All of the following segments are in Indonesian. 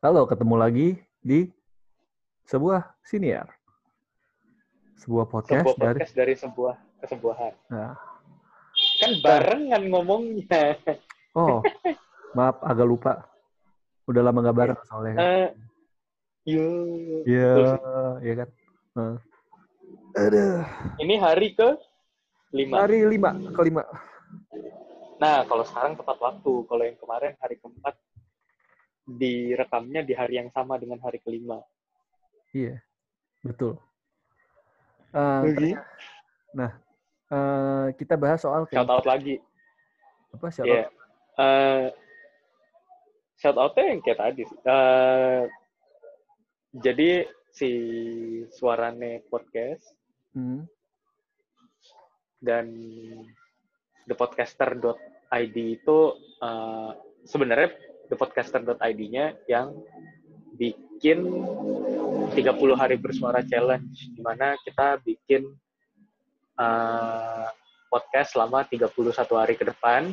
Halo, ketemu lagi di sebuah siniar. Sebuah podcast, sebuah dari podcast dari sebuah kesembuhan. Nah, Kan barengan ngomongnya. oh, maaf agak lupa. Udah lama gak bareng soalnya. Eh, yo. Iya, iya kan. Nah. Aduh, Ini hari ke lima. hari lima kelima. Nah, kalau sekarang tepat waktu. Kalau yang kemarin hari keempat direkamnya di hari yang sama dengan hari kelima. Iya, betul. Eh, Jadi, nah, eh, kita bahas soal shout out lagi. apa shout Iya. out? Eh, shout outnya yang kayak tadi. Eh, jadi si suarane podcast Hmm, dan thepodcaster.id itu eh, sebenarnya thepodcaster.id-nya yang bikin 30 hari bersuara challenge di mana kita bikin eh, podcast selama 31 hari ke depan.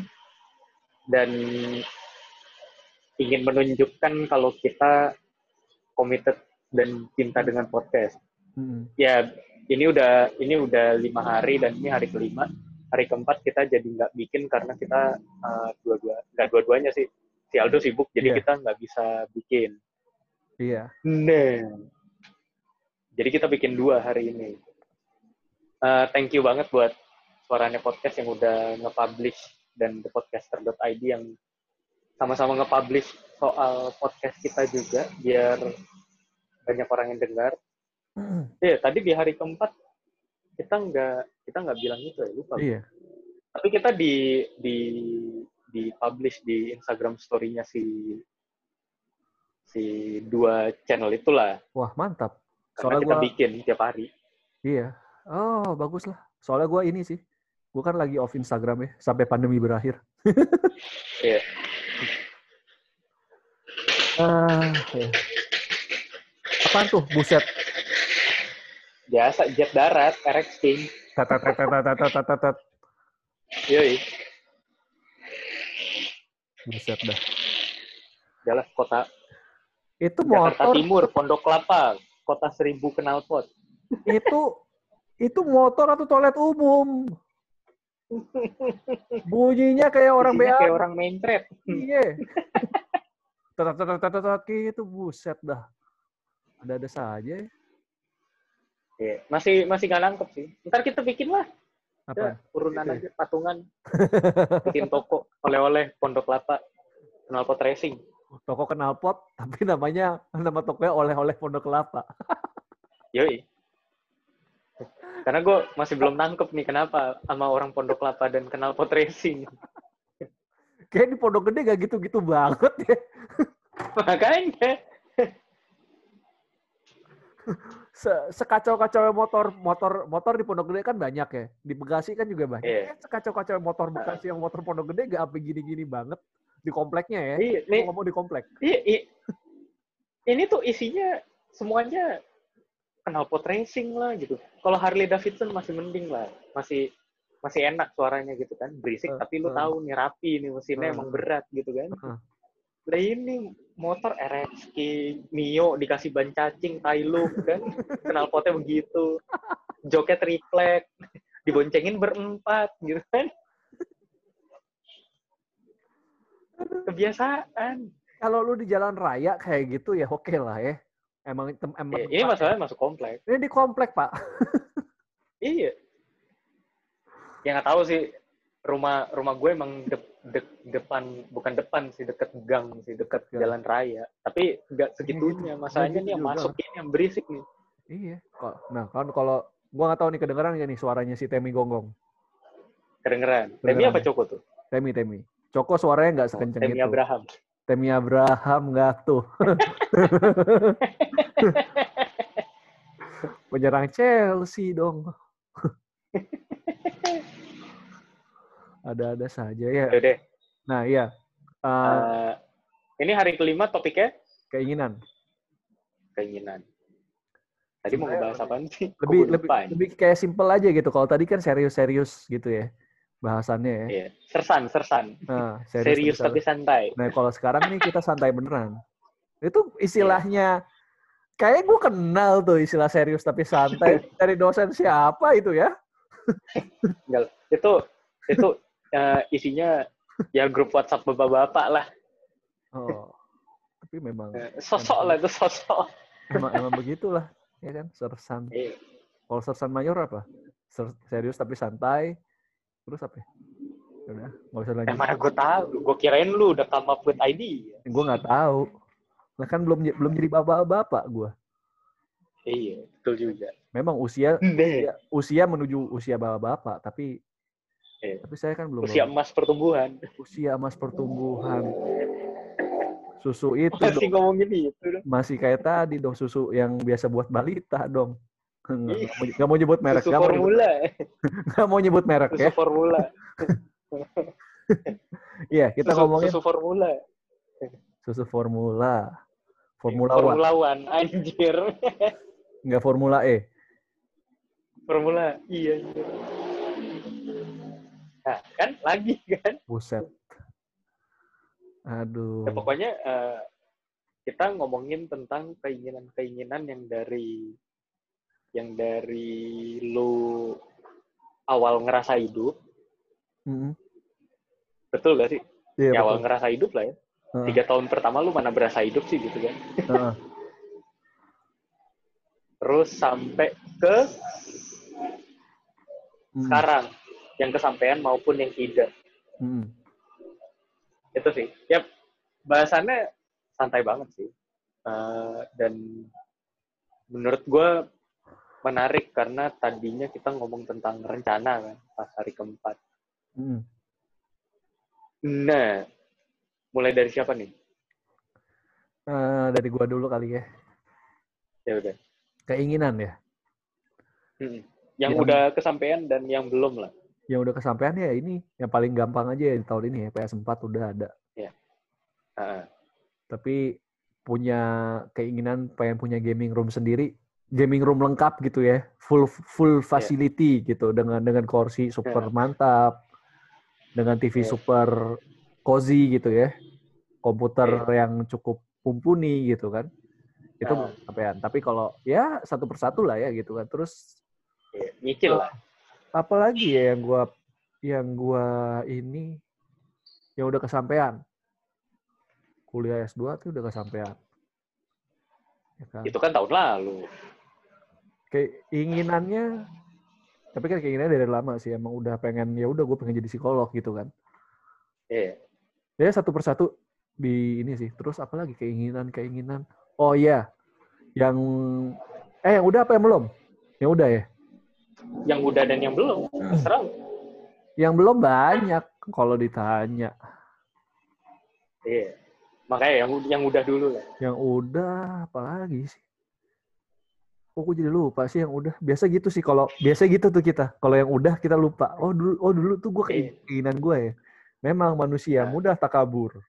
Dan ingin menunjukkan kalau kita committed dan cinta dengan podcast. Hmm, ya ini udah ini udah lima hari dan ini hari kelima. Hari keempat kita jadi nggak bikin karena kita uh, dua-dua nggak dua-duanya sih si Aldo sibuk jadi Iya. kita nggak bisa bikin iya. nah jadi kita bikin dua hari ini Uh, thank you banget buat suaranya podcast yang udah nge-publish dan thepodcaster.id yang sama-sama nge-publish soal podcast kita juga biar banyak orang yang dengar Iya, tadi di hari keempat kita nggak kita nggak bilang itu ya, lupa. Iya. Tapi kita di di di publish di Instagram story-nya si si dua channel itulah. Wah, mantap. Karena Soalnya kita gua bikin tiap hari. Iya. Oh, bagus lah. Soalnya gue ini sih. Gue kan lagi off Instagram ya. Sampai pandemi berakhir. Iya. Ah, iya. Apaan tuh? Buset. Biasa jet darat, RX King. Tat, tat, tat, tat, tat, tat, tat, tat. Yoi. Buset dah. Jalan kota Itu Jakarta motor, Timur, Pondok Kelapa, kota seribu knalpot. itu itu motor atau toilet umum. Bunyinya kayak orang Isinya BA. kayak orang main trap. Iya. Tat, tat, tat, tat, tat, tat, gitu. Buset dah. Ada-ada saja ya. Iya. Masih masih nggak nangkep sih. Ntar kita bikin lah. Apa? Ya, urunan aja, patungan. Bikin toko, oleh-oleh, Pondok Kelapa, knalpot racing. Toko knalpot, tapi namanya nama tokonya oleh-oleh Pondok Kelapa. Yoi. Karena gue masih belum nangkep nih kenapa sama orang Pondok Kelapa dan knalpot racing. Kayak di Pondok Gede gak gitu-gitu banget ya. Makanya. Se- Sekacau-kacau motor motor motor di Pondok Gede kan banyak ya. Di Bekasi kan juga banyak. Iya. Kayak Sekacau-kacau motor Bekasi yang motor Pondok Gede gak apa gini-gini banget di kompleknya ya. Iya, nih, Ngomong di komplek. iya, iya. ini tuh isinya semuanya knalpot racing lah gitu. Kalau Harley Davidson masih mending lah, masih masih enak suaranya gitu kan, berisik Eh, tapi lu eh. tahu nih rapi nih mesinnya Eh. emang berat gitu kan. Eh. Lah ini motor RX Mio dikasih ban cacing, tai lu kan, knalpotnya begitu, joknya triplek, diboncengin berempat gitu kan. Kebiasaan. Kalau lu di jalan raya kayak gitu ya oke lah ya. Emang tem- emang Eh, ini masalahnya masuk komplek. Ini di komplek, Pak. Iya. Ya nggak tahu sih rumah rumah gue emang de- de- depan bukan depan sih deket gang sih deket Gang. jalan raya. Tapi nggak segitunya. Masalahnya gitu nih yang masuk ini yang berisik nih. Iya. Kok Nah, kan kalau gua nggak tahu nih kedengeran nggak nih suaranya si Temi Gonggong. Kedengeran. Temi apa? Coko tuh? Temi, Temi. Coko suaranya nggak sekenceng Temi itu. Abraham. Temi Abraham nggak tuh. Penyerang Chelsea dong. Ada-ada saja ya. Udah deh. Nah, iya. Eh, Eh, ini hari kelima topiknya keinginan. keinginan. Tadi mau ngebahas apa sih? Kok Lebih lebih lupa lebih kayak simple aja gitu. Kalau tadi kan serius-serius gitu ya bahasannya ya. Iya. Sersan, sersan. Nah, Serius serius, tapi santai. Nah, kalau sekarang nih kita santai beneran. Itu istilahnya kayak gue kenal tuh istilah serius tapi santai dari dosen siapa itu ya? Enggak, itu itu uh, isinya ya grup WhatsApp bapak-bapak lah. Oh. Tapi memang Eh, Sosok lah itu sosok. emang emang begitulah, ya kan? Sersan. Iya. Kalau sersan mayor apa? Ser- serius tapi santai. Terus apa? ya? Udah, nggak usah lanjut. mana gue tahu. Gue kirain lu udah come up with ID. Gue nggak tahu. Nah kan belum belum jadi bapak-bapak gue. Iya, betul juga. Memang usia usia, usia menuju usia bapak-bapak, tapi Iya. tapi saya kan belum Usia emas pertumbuhan. usia emas pertumbuhan. Susu itu Masih dong, ngomongin itu dong. masih kayak tadi dong susu yang biasa buat balita dong. Nggak Iya. mau- nyebut merek, Susu nggak mau nyebut, formula. nggak mau nyebut merek Susu ya. formula. Iya, kita susu, ngomongin susu formula. susu formula. Formula One, Formula One, anjir. nggak Formula E. Formula, iya. Nah, kan lagi kan. Buset. Aduh. Ya, pokoknya eh, kita ngomongin tentang keinginan-keinginan yang dari yang dari lu awal ngerasa hidup, Mm-mm. betul gak sih? Iya, Ya, awal betul. ngerasa hidup lah ya. Heeh, Tiga tahun pertama lu mana berasa hidup sih gitu kan? heeh. Terus sampai ke Mm, sekarang, yang kesampaian maupun yang tidak. mm. Itu sih. Ya, bahasannya santai banget sih. Eh, dan menurut gue menarik karena tadinya kita ngomong tentang rencana kan pas hari keempat. Mm. Nah, mulai dari siapa nih? Eh, dari gua dulu kali ya. Ya udah. Keinginan ya. Mm-mm. Yang Yang- udah kesampaian dan yang belum lah. Yang udah kesampaian ya ini yang paling gampang aja ya di tahun ini ya PS4 udah ada. Heeh. Tapi punya keinginan pengen punya gaming room sendiri, gaming room lengkap gitu ya, full full facility gitu dengan dengan kursi super mantap, dengan TV Iya. super cozy gitu ya, komputer yang cukup mumpuni gitu kan. Itu belum kesampaian. Tapi kalau ya satu persatu lah ya gitu kan. Terus Iya, Nyicil lah. Apalagi ya yang gua yang gua ini yang udah kesampaian. Kuliah S2 tuh udah kesampaian. Ya kan? Itu kan tahun lalu. keinginannya tapi kan keinginannya dari lama sih. Emang udah pengen ya udah gue pengen jadi psikolog gitu kan. Iya. ya satu persatu di ini sih. Terus apalagi keinginan keinginan. Oh iya. Yang eh yang udah apa yang belum? Yang udah ya Yang udah dan yang belum. Terserah. lu. yang belum banyak kalau ditanya Iya. Makanya yang yang udah dulu lah. Yang udah apalagi sih? Oh, gue jadi lupa sih yang udah. Biasa gitu sih kalau biasa gitu tuh kita. Kalau yang udah kita lupa. Oh dulu oh dulu tuh gue Iya. keinginan gue ya. Memang manusia Nah. mudah takabur.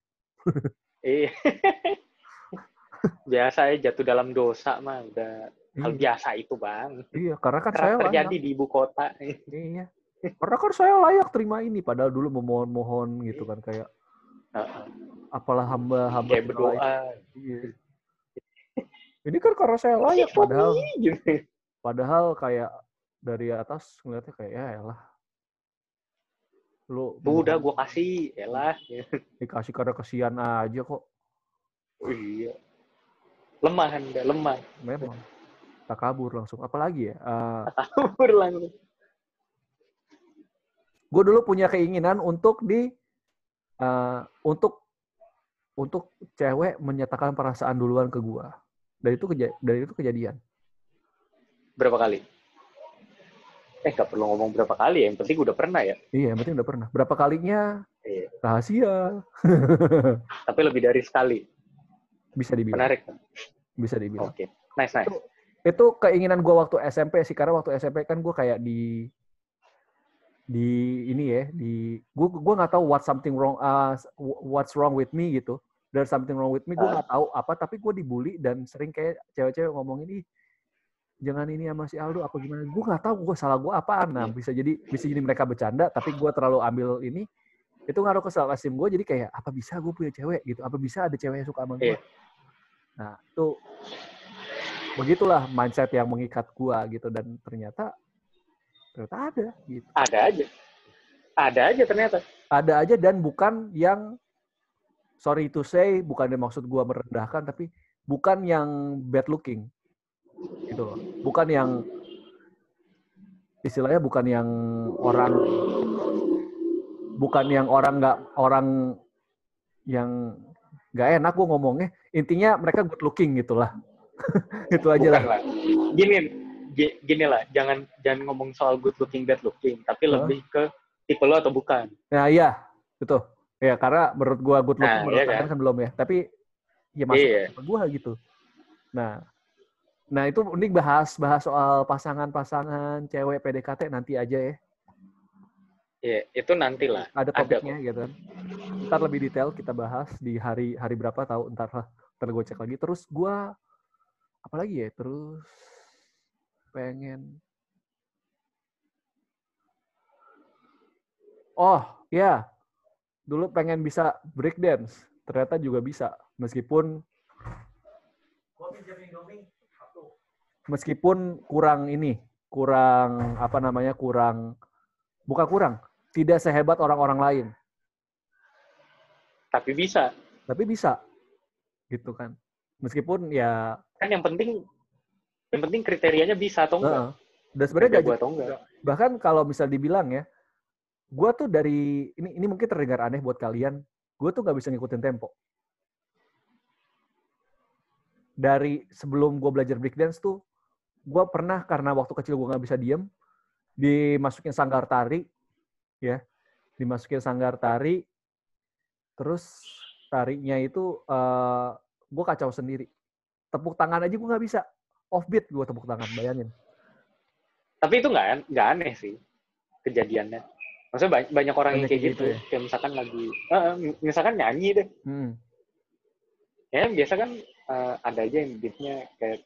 Iya. Biasa ya jatuh dalam dosa mah udah hal Iya, biasa itu bang. iya, karena kan saya terjadi layak. di ibu kota. Iya. Karena kan saya layak terima ini. Padahal dulu memohon-mohon gitu kan kayak apalah hamba-hamba Kayak yang berdoa. Iya. Ini kan karena saya layak padahal Gitu. padahal kayak dari atas ngeliatnya kayak ya elah. Lu udah gue kasih, elah. dikasih karena kesian aja kok Iya. Lemah anda, lemah. memang tak kabur langsung apalagi ya Kabur langsung. gue dulu punya keinginan untuk di eh, untuk untuk cewek menyatakan perasaan duluan ke gue dari itu keja dari itu kejadian Berapa kali? Eh, gak perlu ngomong berapa kali ya. Yang penting udah pernah ya. iya yang penting udah pernah berapa kalinya Iya. rahasia Tapi lebih dari sekali. bisa dibilang Menarik. bisa dibilang Oke. Nice, nice. itu keinginan gue waktu SMP sih karena waktu SMP kan gue kayak di di ini ya di gue gue nggak tahu what something wrong uh, what's wrong with me gitu. There's something wrong with me gue nggak tahu apa tapi gue dibully dan sering kayak cewek-cewek ngomongin ih jangan ini sama si Aldo apa gimana? Gue nggak tahu gue salah gue apaan. Nah Iya. bisa jadi bisa jadi mereka bercanda tapi gue terlalu ambil ini itu ngaruh ke self esteem gue jadi kayak apa bisa gue punya cewek? Gitu. Apa bisa ada cewek yang suka sama gue Iya. Nah, itu begitulah mindset yang mengikat gua gitu dan ternyata ternyata ada gitu. Ada aja. Ada aja ternyata. Ada aja dan bukan yang sorry to say bukan yang maksud gua merendahkan tapi bukan yang bad looking. Gitu loh. Bukan yang istilahnya bukan yang orang bukan yang orang nggak orang yang nggak enak gue ngomongnya intinya mereka good looking gitulah itu aja lah lah. Gini, gi- gini lah, jangan jangan ngomong soal good looking, bad looking, tapi Hah? lebih ke tipe lo atau bukan. nah iya betul ya karena menurut gue good looking Nah, menurut iya kan? kan belum ya tapi ya masuk Iya. ke gue gitu nah nah itu ini bahas bahas soal pasangan-pasangan cewek PDKT nanti aja ya Iya, itu nanti lah. ada Ada topiknya gitu kan. Ntar lebih detail kita bahas di hari hari berapa tahu ntar lah. Ntar gue cek lagi. Terus gue apa lagi ya? Terus pengen Oh, ya. Dulu pengen bisa break dance. Ternyata juga bisa. Meskipun meskipun kurang ini, kurang apa namanya? kurang bukan kurang, tidak sehebat orang-orang lain, Tapi bisa. tapi bisa. Gitu kan. Meskipun ya Kan yang penting yang penting kriterianya bisa atau enggak. Heeh. dan sebenarnya gak, atau enggak. bahkan kalau misal dibilang ya, gue tuh dari ini ini mungkin terdengar aneh buat kalian, gue tuh nggak bisa ngikutin tempo. Dari sebelum gue belajar breakdance tuh, gue pernah karena waktu kecil gue nggak bisa diem, dimasukin sanggar tari, ya, dimasukin sanggar tari, terus tarinya itu uh, gue kacau sendiri. Tepuk tangan aja gue nggak bisa, offbeat gue tepuk tangan, bayangin. Tapi itu nggak nggak aneh sih kejadiannya. Maksudnya banyak, banyak orang yang Banyak kayak kayak gitu. gitu ya? Kayak misalkan lagi, eh, misalkan nyanyi deh. Hmm. Ya biasa kan eh, ada aja yang beatnya kayak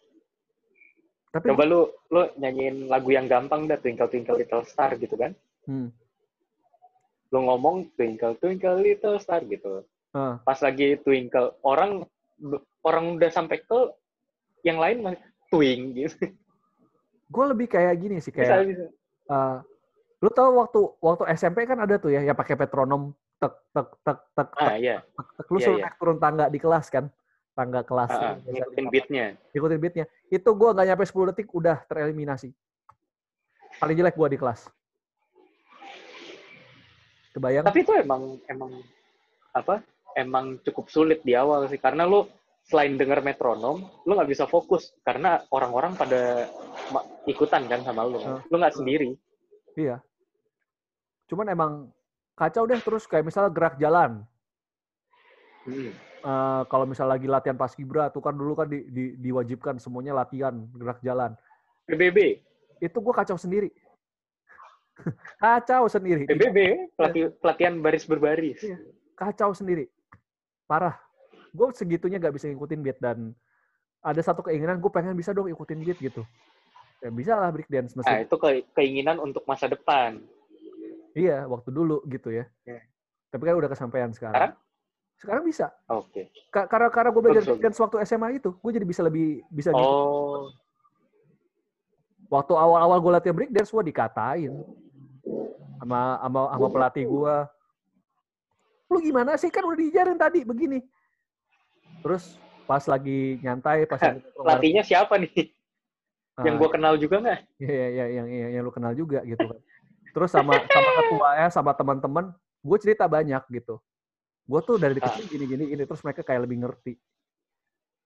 Tapi coba lu lu nyanyiin lagu yang gampang dah Twinkle Twinkle Little Star gitu kan. Hmm. Lu ngomong Twinkle Twinkle Little Star gitu. Ah. Pas lagi Twinkle orang orang udah sampai ke yang lain masih twing gitu. gue lebih kayak gini sih Bisa, kayak bisa. eh, lu tahu waktu waktu SMP kan ada tuh ya yang pakai metronom tek tek tek tek tek, Ah iya, tek, tek. lu Iya, suruh iya. naik turun tangga di kelas kan tangga kelas di ngikutin kamar. beatnya. ikutin beatnya itu gue nggak nyampe 10 detik udah tereliminasi paling jelek gue di kelas kebayang Tapi itu emang emang apa? Emang cukup sulit di awal sih karena lu selain denger metronom, lu nggak bisa fokus karena orang-orang pada ikutan kan sama lu. Ah. Lu nggak sendiri. iya cuman emang kacau deh terus kayak misalnya gerak jalan Hmm. Eh, kalau misalnya lagi latihan paskibra tuh kan dulu kan di, di- diwajibkan semuanya latihan gerak jalan PBB, itu gue kacau sendiri kacau sendiri PBB pelati- pelatihan baris berbaris. Iya. kacau sendiri parah gue segitunya gak bisa ngikutin beat dan ada satu keinginan gue pengen bisa dong ikutin beat gitu ya bisa lah break dance Nah, itu ke- keinginan untuk masa depan. iya waktu dulu gitu ya Iya. tapi kan udah kesampaian sekarang Sekarang? sekarang bisa Oke. Ka- karena karena gue belajar break dance waktu SMA itu gue jadi bisa lebih bisa gitu. Oh, waktu awal-awal gue latihan break dance gue dikatain sama sama sama pelatih gue lu gimana sih kan udah diajarin tadi begini terus pas lagi nyantai pas lagi pelatihnya siapa nih? Yang Ah, gua kenal juga nggak? Iya, iya, iya, yang, yang, yang lu kenal juga gitu kan. Terus sama sama ketuanya, sama teman-teman, gue cerita banyak gitu. Gue tuh dari Ah. kecil gini gini gini, terus mereka kayak lebih ngerti.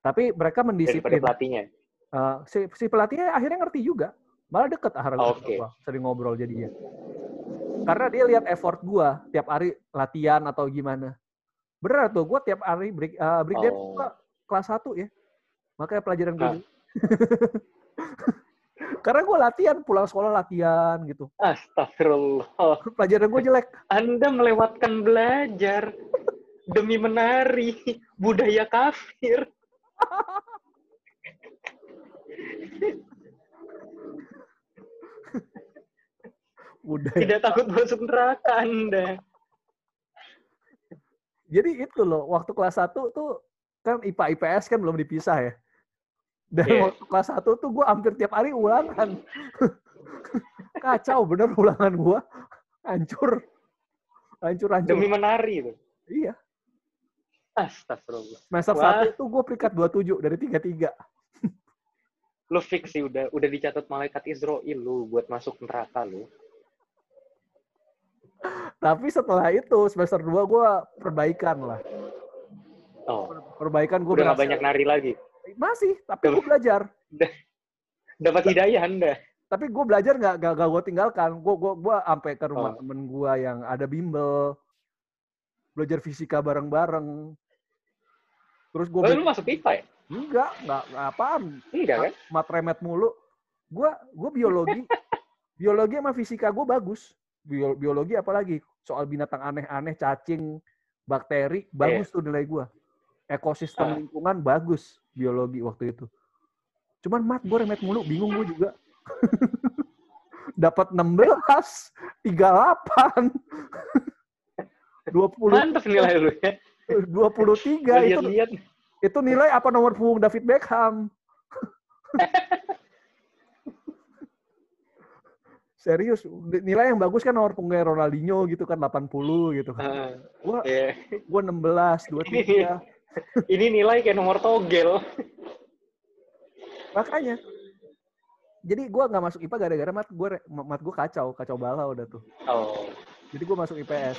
Tapi mereka Daripada mendisiplin. pelatihnya. Eh, si, si pelatihnya akhirnya ngerti juga. Malah deket akhirnya gua, sering ngobrol jadinya. Karena dia lihat effort gue tiap hari latihan atau gimana. Bener tuh, gue tiap hari break, eh, break dance Oh. gua kelas 1 ya. Makanya pelajaran gue. Ah. Karena gue latihan, pulang sekolah latihan gitu. Astagfirullah. Pelajaran gue jelek. Anda melewatkan belajar demi menari budaya kafir. Udah. Tidak takut masuk neraka Anda. Jadi itu loh, waktu kelas 1 tuh kan IPA IPS kan belum dipisah ya. Dan Iya. waktu kelas 1 tuh gue hampir tiap hari ulangan. Kacau bener ulangan gue. Hancur. Hancur, hancur. Demi menari itu. Iya. Astagfirullah. Semester Wah. 1 tuh gue peringkat 27 dari 33. Lu fix sih udah udah dicatat malaikat Israel lu buat masuk neraka lu. Tapi setelah itu semester 2 gue perbaikan lah. Oh, Perbaikan gue udah gak banyak nari lagi. Masih, tapi gue belajar. Dapat hidayah Anda. Tapi gue belajar nggak gak, gak gue tinggalkan. Gue gua gua sampai ke rumah Oh. temen gue yang ada bimbel. Belajar fisika bareng-bareng. Terus gue Oh, lu masuk IPA ya? enggak, enggak, enggak apaan. Enggak kan? Mat remet mulu. Gue gue biologi. biologi sama fisika gue bagus. Bio- biologi apalagi soal binatang aneh-aneh, cacing, bakteri, bagus tuh nilai gue. Ekosistem Ah. lingkungan bagus biologi waktu itu. Cuman mat gue remet mulu, bingung gue juga. Dapat 16, 38, 20, Mantep nilai lu ya. 23 Gua itu lihat-lihat. itu nilai apa nomor punggung David Beckham? Serius, nilai yang bagus kan nomor punggungnya Ronaldinho gitu kan 80 gitu kan. Ah, Gua iya. gua 16, 23. Ini nilai kayak nomor togel. Makanya. Jadi gua nggak masuk IPA gara-gara mat gua mat gua kacau, kacau bala udah tuh. Oh. Jadi gua masuk IPS.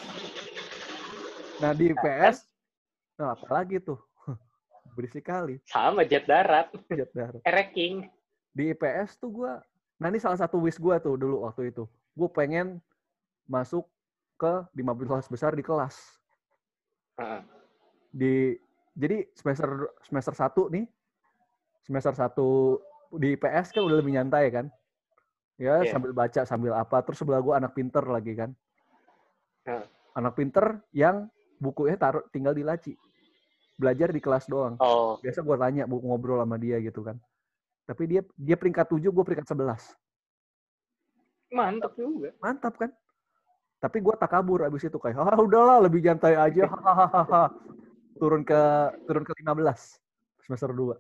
Nah, di IPS nah apalagi tuh? Berisik kali. Sama jet darat. Jet darat. Ereking. di IPS tuh gue, nah ini salah satu wish gue tuh dulu waktu itu. Gue pengen masuk ke 15 besar di kelas. Ah, Di jadi semester semester 1 nih, semester 1 di IPS kan udah lebih nyantai kan. Ya, Iya. sambil baca, sambil apa. Terus sebelah gue anak pinter lagi kan. Heeh. Anak pinter yang bukunya taruh tinggal di laci. Belajar di kelas doang. Oh. Biasa gue tanya, bu, ngobrol sama dia gitu kan. Tapi dia dia peringkat 7, gue peringkat 11. Mantap juga. mantap kan tapi gue tak kabur abis itu kayak ah udahlah lebih nyantai aja hahaha turun ke turun ke 15 semester 2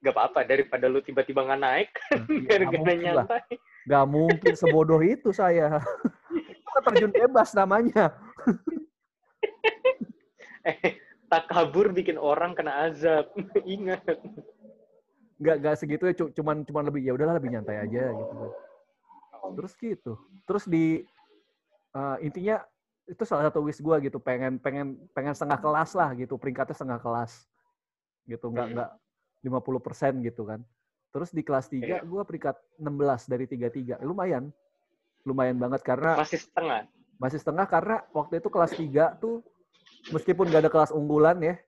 Gak apa-apa daripada lu tiba-tiba nggak naik Iya, gara-gara mungkin lah. nyantai. Gak mungkin sebodoh itu saya. itu kan terjun bebas namanya. Eh, tak kabur bikin orang kena azab. Ingat. Gak gak segitu ya, cu- cuman cuman lebih ya udahlah lebih nyantai aja gitu. kan. Terus gitu. Terus di eh, intinya itu salah satu wish gue gitu, pengen pengen pengen setengah kelas lah gitu, peringkatnya setengah kelas. Gitu, nggak nggak 50% gitu kan. Terus di kelas 3 Iya. gue peringkat 16 dari 33. Lumayan. Lumayan banget karena Masih setengah. masih setengah karena waktu itu kelas 3 tuh meskipun gak ada kelas unggulan ya,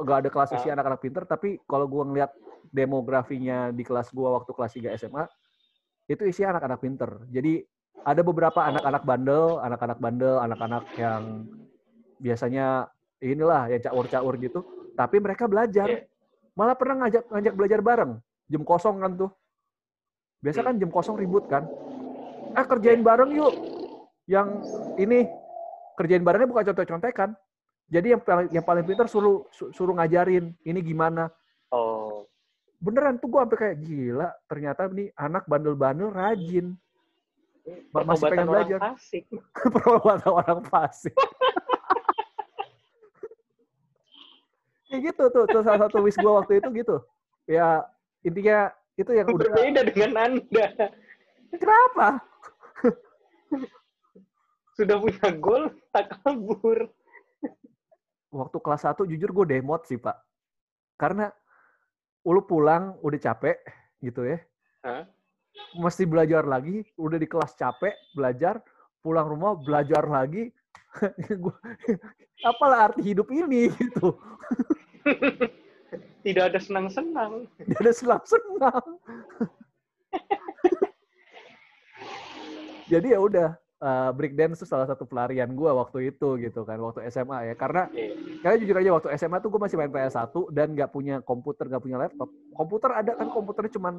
gak ada kelas isi Ah. anak-anak pinter, tapi kalau gua ngeliat demografinya di kelas gua waktu kelas 3 SMA, itu isi anak-anak pinter. Jadi ada beberapa anak-anak bandel, anak-anak bandel, anak-anak yang biasanya inilah yang caur-caur gitu, tapi mereka belajar. Iya. Malah pernah ngajak ngajak belajar bareng. Jam kosong kan tuh. Biasa kan jam kosong ribut kan. Ah kerjain bareng yuk. Yang ini kerjain barengnya bukan contek-contekan. Jadi yang paling yang paling pintar suruh su- suruh ngajarin ini gimana. Oh. Beneran tuh gua sampai kayak gila. Ternyata nih anak bandel-bandel rajin. Ma- masih pengen belajar. fasik. Perbuatan orang fasik. Kayak gitu tuh, tuh salah satu wish gua waktu itu gitu. Ya intinya itu yang udah Berbeda dengan Anda. kenapa? Sudah punya gol, tak kabur. Waktu kelas 1 jujur gue demot sih, Pak. Karena lu pulang udah capek gitu ya. Hah? Mesti belajar lagi, udah di kelas capek, belajar, pulang rumah belajar lagi. Gua- apalah arti hidup ini gitu. Tidak ada senang-senang. Dia ada senang-senang. Jadi ya udah, uh, breakdance itu salah satu pelarian gue waktu itu gitu kan, waktu SMA ya. Karena Iya. karena jujur aja waktu SMA tuh gue masih main PS1 dan nggak punya komputer, nggak punya laptop. Komputer ada kan komputernya cuman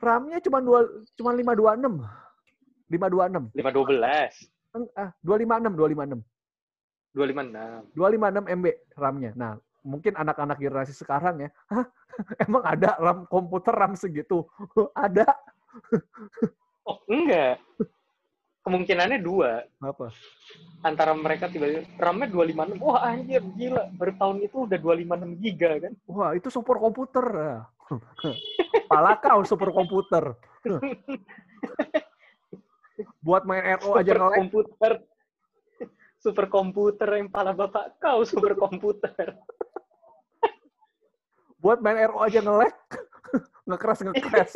RAM-nya cuma dua cuma 526. 526. 512. Eng- Ah, 256, 256. 256. 256 MB RAM-nya. Nah, mungkin anak-anak generasi sekarang ya, Hah? emang ada RAM komputer RAM segitu? ada. Oh, enggak. Kemungkinannya dua. Apa? Antara mereka tiba-tiba RAM-nya 256. Wah, anjir, gila. Baru tahun itu udah 256 giga kan. Wah, itu super komputer. Pala kau super komputer. Buat main RO aja nge-lag. komputer. Super komputer yang pala bapak kau super komputer. Buat main RO aja nge-lag. Ngekeras ngekeras.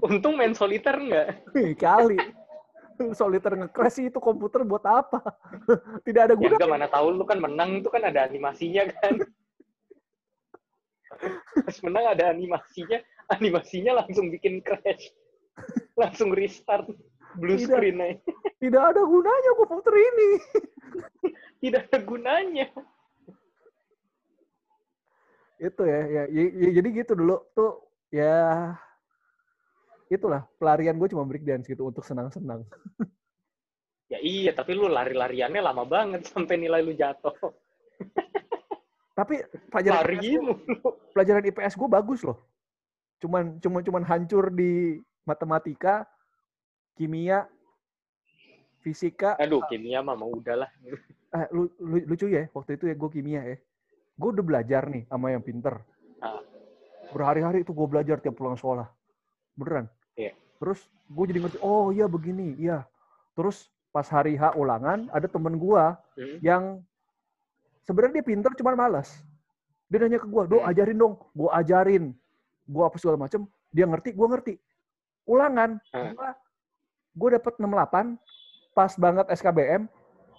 Untung main soliter enggak. Kali. Soliter nge-crash itu komputer buat apa? Tidak ada Ya guna. enggak mana tahu lu kan menang itu kan ada animasinya kan. Pas menang ada animasinya, animasinya langsung bikin crash. Langsung restart blue Tidak. screen aja. Tidak ada gunanya komputer ini. Tidak ada gunanya. itu ya, ya, ya- ya, jadi gitu dulu tuh ya itulah pelarian gue cuma breakdance gitu untuk senang-senang. Ya iya, tapi lu lari-lariannya lama banget sampai nilai lu jatuh. Tapi pelajaran IPS, Lari gua- mulu. pelajaran IPS gue bagus loh. Cuman cuman cuman hancur di matematika, kimia, fisika. Aduh, kimia mah mau udahlah. Eh, lu, lu- lucu ya waktu itu ya gue kimia ya. Gue udah belajar nih sama yang pinter. Ah. Berhari-hari itu gue belajar tiap pulang sekolah. Beneran. Iya. Terus gue jadi ngerti, oh iya begini, iya. Terus pas hari H ulangan, ada temen gue Hmm. yang sebenarnya dia pinter cuman malas. Dia nanya ke gue, do Hmm. ajarin dong. Gue ajarin. Gue apa segala macem. Dia ngerti, gue ngerti. Ulangan, Ah. gue gue dapet 68, pas banget SKBM,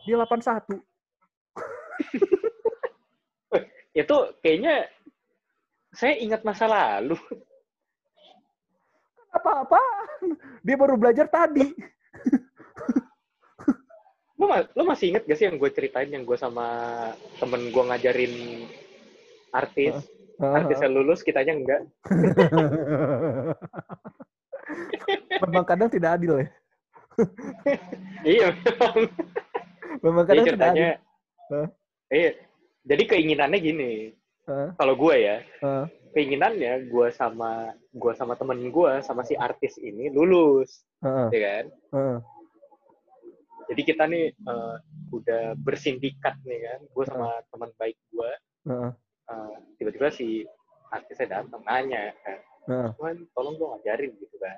dia 81. Itu kayaknya saya ingat masa lalu. Apa-apa. Dia baru belajar tadi. Lu, lu masih inget gak sih yang gue ceritain yang gue sama temen gue ngajarin artis, artis yang lulus, kitanya enggak. Memang kadang tidak adil ya. iya, memang. Memang Jadi kadang tidak adil. ceritanya, iya. Jadi keinginannya gini, kalau gue ya? Keinginannya gue sama gue sama temen gue sama si artis ini lulus, Heeh, ya kan? heeh, Jadi kita nih eh, udah bersindikat nih kan, gue sama teman baik gue, heeh, eh, tiba-tiba si artisnya datang nanya, kan, heeh. Cuman tolong dong ajarin gitu kan.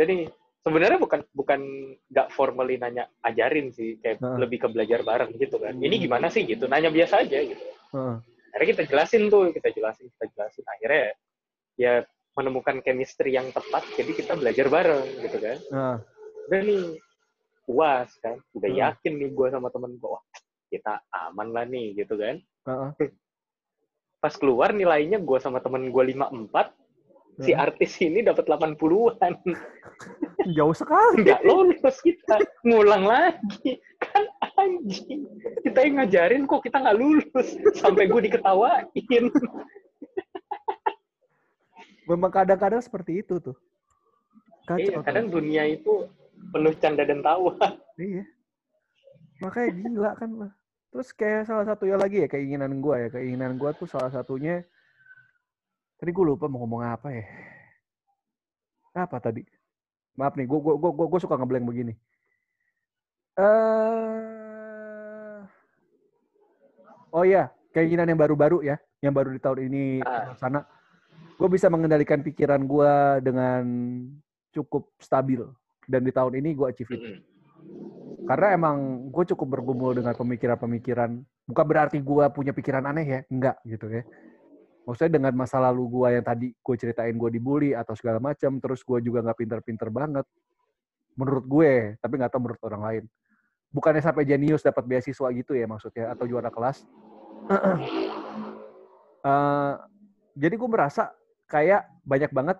Nih sebenarnya bukan bukan nggak formally nanya ajarin sih, kayak Heeh. lebih ke belajar bareng gitu kan. Ini gimana sih gitu, nanya biasa aja gitu. heeh. Akhirnya kita jelasin tuh, kita jelasin, kita jelasin. Akhirnya ya menemukan chemistry yang tepat, jadi kita belajar bareng gitu kan. Nah, Udah nih puas kan, udah Hmm. yakin nih gue sama temen gue, wah kita aman lah nih gitu kan. heeh. Pas keluar nilainya gue sama temen gue 54, si Heeh. artis ini dapat 80-an. Jauh sekali. nggak lulus kita ngulang lagi anjing kita yang ngajarin kok kita nggak lulus sampai gue diketawain Memang kadang-kadang seperti itu tuh. Kacau. iya tuh. kadang dunia itu penuh canda dan tawa Iya. Makanya gila kan lah. Terus kayak salah satunya lagi ya keinginan gua ya. Keinginan gua tuh salah satunya tadi gue lupa mau ngomong apa ya. Apa tadi? Maaf nih, gua gua gua, gua suka ngeblank begini. Eh Oh iya, keinginan yang baru-baru ya, yang baru di tahun ini Ah. sana. Gue bisa mengendalikan pikiran gua dengan cukup stabil. Dan di tahun ini gue achieve itu karena emang gue cukup bergumul dengan pemikiran-pemikiran. Bukan berarti gue punya pikiran aneh ya enggak gitu ya. Maksudnya dengan masa lalu gue yang tadi gue ceritain gue dibully atau segala macam terus gue juga nggak pinter-pinter banget menurut gue tapi nggak tahu menurut orang lain bukannya sampai jenius dapat beasiswa gitu ya maksudnya atau juara kelas? Eh, jadi gue merasa kayak banyak banget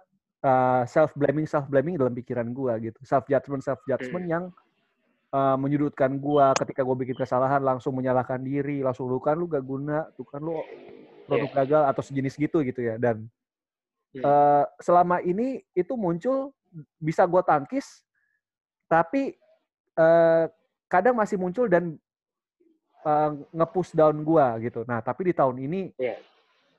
self blaming self blaming dalam pikiran gue gitu. Self judgment self judgment yang uh, menyudutkan gua ketika gue bikin kesalahan langsung menyalahkan diri langsung lu kan lu gak guna tuh kan lu produk gagal atau sejenis gitu gitu ya. Dan uh, selama ini itu muncul bisa gua tangkis tapi uh, kadang masih muncul dan uh, nge-push down gua gitu. Nah, tapi di tahun ini Iya.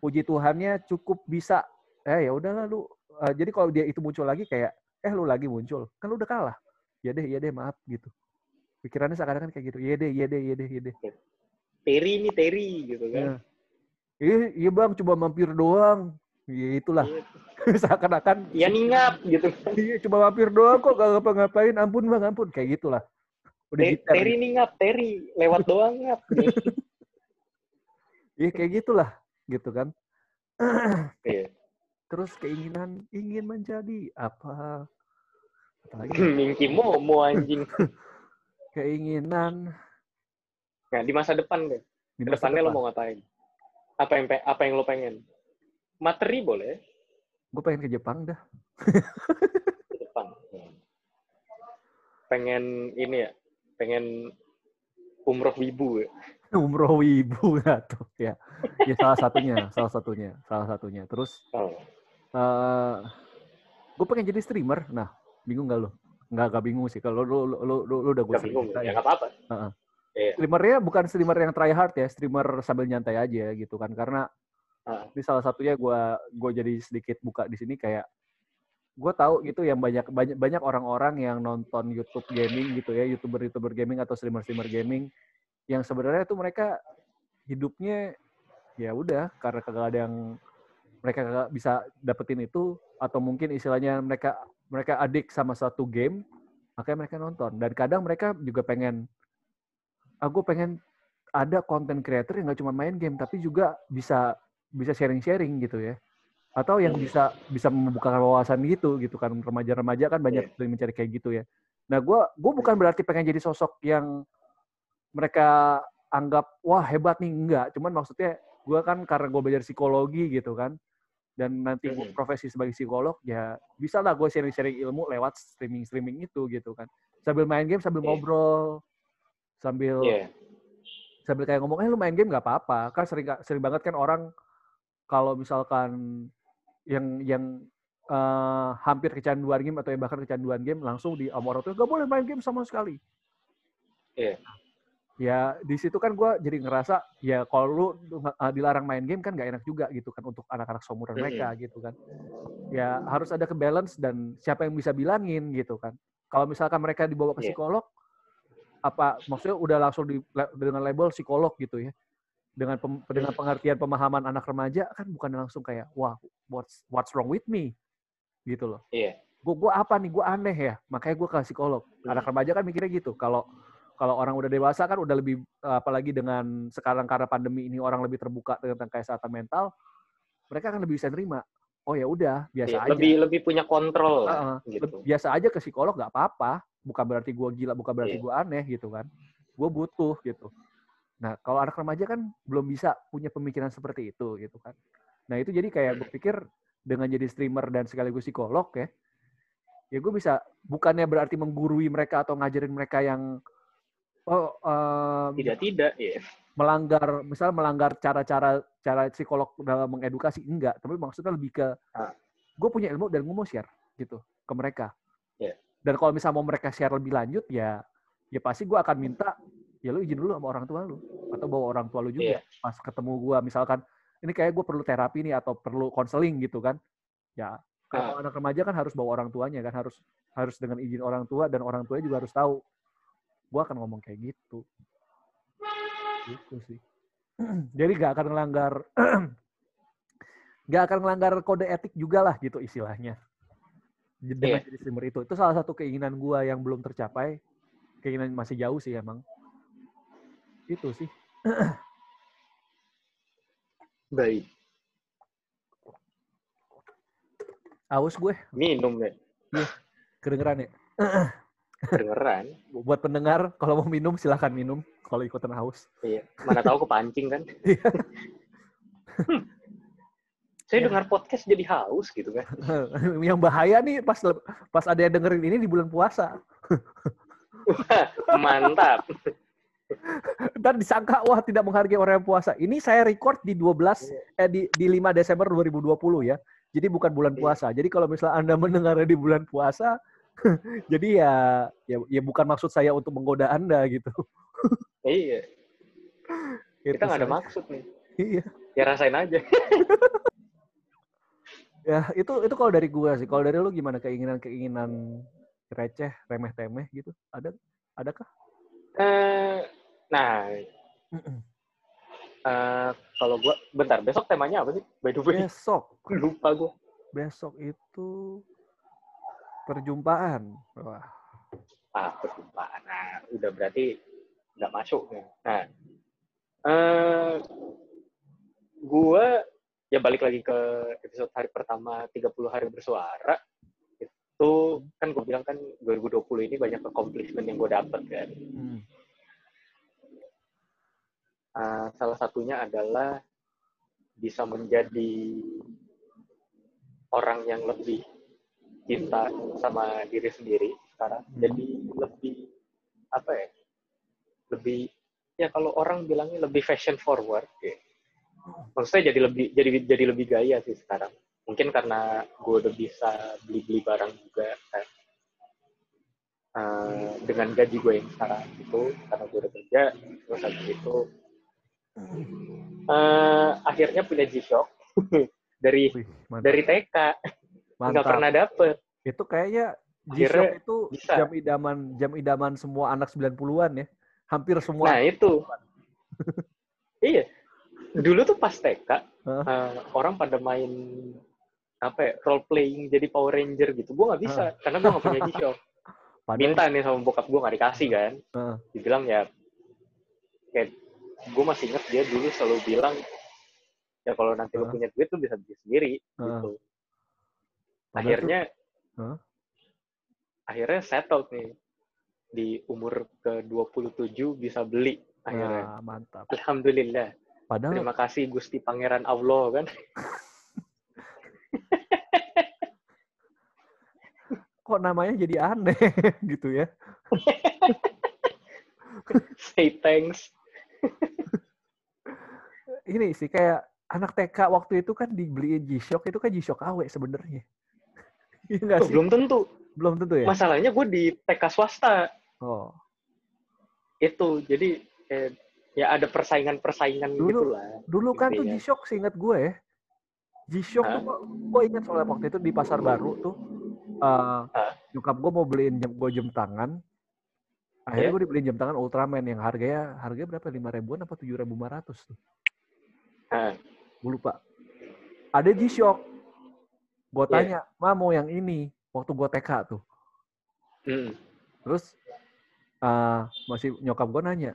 puji Tuhannya cukup bisa eh ya udahlah lu uh, jadi kalau dia itu muncul lagi kayak eh lu lagi muncul, kan lu udah kalah. Ya deh, ya deh, maaf gitu. Pikirannya seakan-akan kayak gitu. Iya deh, iya deh, iya deh, iya deh. Terry nih Terry gitu kan. Ya. Iya, iya bang, coba mampir doang. Ya itulah. Iya. seakan-akan Ya ningap gitu kan. iya cuma mampir doang kok gak ngapa-ngapain. Ampun bang, ampun. Kayak gitulah. Udah Te- gitu. Terry ningap, Terry lewat doang ngap. Iya kayak gitulah. Gitu kan. Iya. Terus keinginan ingin menjadi apa? Apalagi Mingki Momo anjing. keinginan Nah, di masa depan deh. di masa depannya lo depan. mau ngapain? Apa yang apa yang lo pengen? Materi boleh Gue pengen ke Jepang dah. ke depan. Pengen ini ya, pengen umroh wibu ya. Umroh wibu nggak tuh ya. Ya salah satunya, salah satunya, salah satunya. Terus Oh. eh gue pengen jadi streamer. Nah, bingung gak lo? Nggak, nggak bingung sih. Kalau lu, lu, lu, lu udah gue Gak bingung, ya nggak apa-apa. Heeh. Iya. Streamernya bukan streamer yang try hard ya, streamer sambil nyantai aja gitu kan. Karena Ah. ini salah satunya gue gue jadi sedikit buka di sini kayak gue tahu gitu yang banyak banyak banyak orang-orang yang nonton YouTube gaming gitu ya, youtuber-youtuber gaming atau streamer-streamer gaming yang sebenarnya tuh mereka hidupnya ya udah karena kagak ada yang mereka kagak bisa dapetin itu atau mungkin istilahnya mereka mereka adik sama satu game makanya mereka nonton. Dan kadang mereka juga pengen aku pengen ada konten creator yang nggak cuma main game tapi juga bisa bisa sharing-sharing gitu ya atau yang Hmm. bisa bisa membukakan wawasan gitu gitu kan remaja-remaja kan banyak yang mencari kayak gitu ya nah gue gue bukan berarti pengen jadi sosok yang mereka anggap wah hebat nih enggak cuman maksudnya gue kan karena gue belajar psikologi gitu kan dan nanti gue Mhm. profesi sebagai psikolog ya bisa lah gue sharing-sharing ilmu lewat streaming-streaming itu gitu kan sambil main game sambil Iya. ngobrol sambil Iya. sambil kayak ngomong, eh lu main game nggak apa-apa. Kan sering sering banget kan orang kalau misalkan yang yang eh, hampir kecanduan game atau yang bahkan kecanduan game langsung di sama orang tua nggak boleh main game sama sekali. Iya. Ya di situ kan gue jadi ngerasa ya kalau lu eh, dilarang main game kan nggak enak juga gitu kan untuk anak-anak seumuran Mhm. mereka gitu kan. Ya harus ada kebalance dan siapa yang bisa bilangin gitu kan. Kalau misalkan mereka dibawa ke Iya. psikolog, apa maksudnya udah langsung di, dengan label psikolog gitu ya dengan pem- dengan pengertian pemahaman anak remaja kan bukan langsung kayak wah what's what's wrong with me? gitu loh. Iya. gue gua apa nih? Gue aneh ya. Makanya gue ke psikolog. Anak remaja kan mikirnya gitu. Kalau kalau orang udah dewasa kan udah lebih apalagi dengan sekarang karena pandemi ini orang lebih terbuka tentang kesehatan mental mereka kan lebih bisa nerima oh ya udah biasa Iya. aja. Lebih lebih punya kontrol lah, Heeh. gitu. biasa aja ke psikolog nggak apa-apa. Bukan berarti gue gila bukan berarti Iya. gue aneh gitu kan. Gue butuh gitu nah kalau anak remaja kan belum bisa punya pemikiran seperti itu gitu kan nah itu jadi kayak gue pikir dengan jadi streamer dan sekaligus psikolog ya ya gue bisa bukannya berarti menggurui mereka atau ngajarin mereka yang oh em, Tidak tidak, ya. melanggar misalnya melanggar cara-cara cara psikolog dalam mengedukasi enggak tapi maksudnya lebih ke Ah. gue punya ilmu dan gue mau share gitu ke mereka Iya. dan kalau misalnya mau mereka share lebih lanjut ya ya pasti gue akan minta ya lu izin dulu sama orang tua lu atau bawa orang tua lu juga Iya. pas ketemu gue misalkan ini kayak gue perlu terapi nih atau perlu konseling gitu kan. Ya kalau Ah. anak remaja kan harus bawa orang tuanya kan harus harus dengan izin orang tua dan orang tuanya juga harus tahu. Gue akan ngomong kayak gitu. Gitu sih. Jadi gak akan melanggar gak akan melanggar kode etik juga lah gitu istilahnya. Dengan Iya. jadi streamer itu. Itu salah satu keinginan gua yang belum tercapai. Keinginan masih jauh sih emang itu sih Baik. aus gue Minum ya. kedengeran ya Kedengeran. buat pendengar kalau mau minum silahkan minum kalau ikutan haus Iya. Mana tahu kepancing kan. Iya. Hmm. Saya dengar podcast jadi haus gitu kan. yang bahaya nih pas pas ada yang dengerin ini di bulan puasa Mantap. Ntar disangka wah tidak menghargai orang yang puasa. Ini saya record di 12 eh di di 5 Desember 2020 ya. Jadi bukan bulan Iya. puasa. Jadi kalau misalnya Anda mendengarnya di bulan puasa jadi ya ya ya bukan maksud saya untuk menggoda Anda gitu. Iya. Kita nggak ada maksud nih. Iya. Ya rasain aja. Ya, itu itu kalau dari gua sih. Kalau dari lu gimana keinginan-keinginan receh, remeh-temeh gitu? Ada adakah? Eh, nah, eh, kalau gua bentar, besok temanya apa sih? By the way, Besok, lupa gua. besok itu perjumpaan. Wah, Ah, perjumpaan. Nah, udah berarti nggak masuk nih. Nah, eh, gua ya balik lagi ke episode hari pertama 30 hari bersuara. Itu kan gue bilang kan 2020 ini banyak accomplishment yang gue dapet kan. hmm. Eh, salah satunya adalah bisa menjadi orang yang lebih cinta sama diri sendiri sekarang. Hmm. Jadi lebih apa ya? Lebih ya kalau orang bilangnya lebih fashion forward ya. Maksudnya jadi lebih jadi jadi lebih gaya sih sekarang. Mungkin karena gue udah bisa beli-beli barang juga kan. Eh, dengan gaji gue yang sekarang itu karena gue udah kerja terus habis itu eh, akhirnya punya G-Shock dari Wih, mantap. dari TK nggak pernah dapet Itu kayaknya G-Shock itu bisa. jam idaman jam idaman semua anak 90-an ya. Hampir semua. nah itu iya dulu tuh pas TK Hah? eh, orang pada main apa ya role playing jadi Power Ranger gitu gue nggak bisa karena gue nggak punya G-Shock Padahal minta nih sama bokap gue nggak dikasih kan Heeh. dibilang ya kayak gue masih inget dia dulu selalu bilang ya kalau nanti lu Hah? punya duit lu bisa beli sendiri Hah. gitu akhirnya Hah? akhirnya settled nih di umur ke 27 bisa beli akhirnya Nah, mantap. alhamdulillah Padahal terima kasih Gusti Pangeran Allah kan kok namanya jadi aneh gitu ya. say thanks Ini sih kayak anak TK waktu itu kan dibeliin G-Shock itu kan G-Shock KW sebenarnya. Iya Oh, sih? belum tentu Belum tentu ya? masalahnya gue di TK swasta Oh. itu jadi eh, ya ada persaingan-persaingan Dulu- gitu lah Dulu kan tuh. G-Shock seingat gue ya. G-Shock tuh gue ingat soalnya waktu itu di pasar baru tuh Hah? nyokap gue mau beliin jam gue jam tangan. Akhirnya Iya? gue dibeliin jam tangan Ultraman yang harganya harganya berapa? Lima ribuan apa tujuh ribu lima ratus tuh? Nah, Gue lupa. Ada G-Shock. Gue Iya. tanya, ma mau yang ini. Waktu gue TK tuh. mm, Terus eh masih nyokap gue nanya,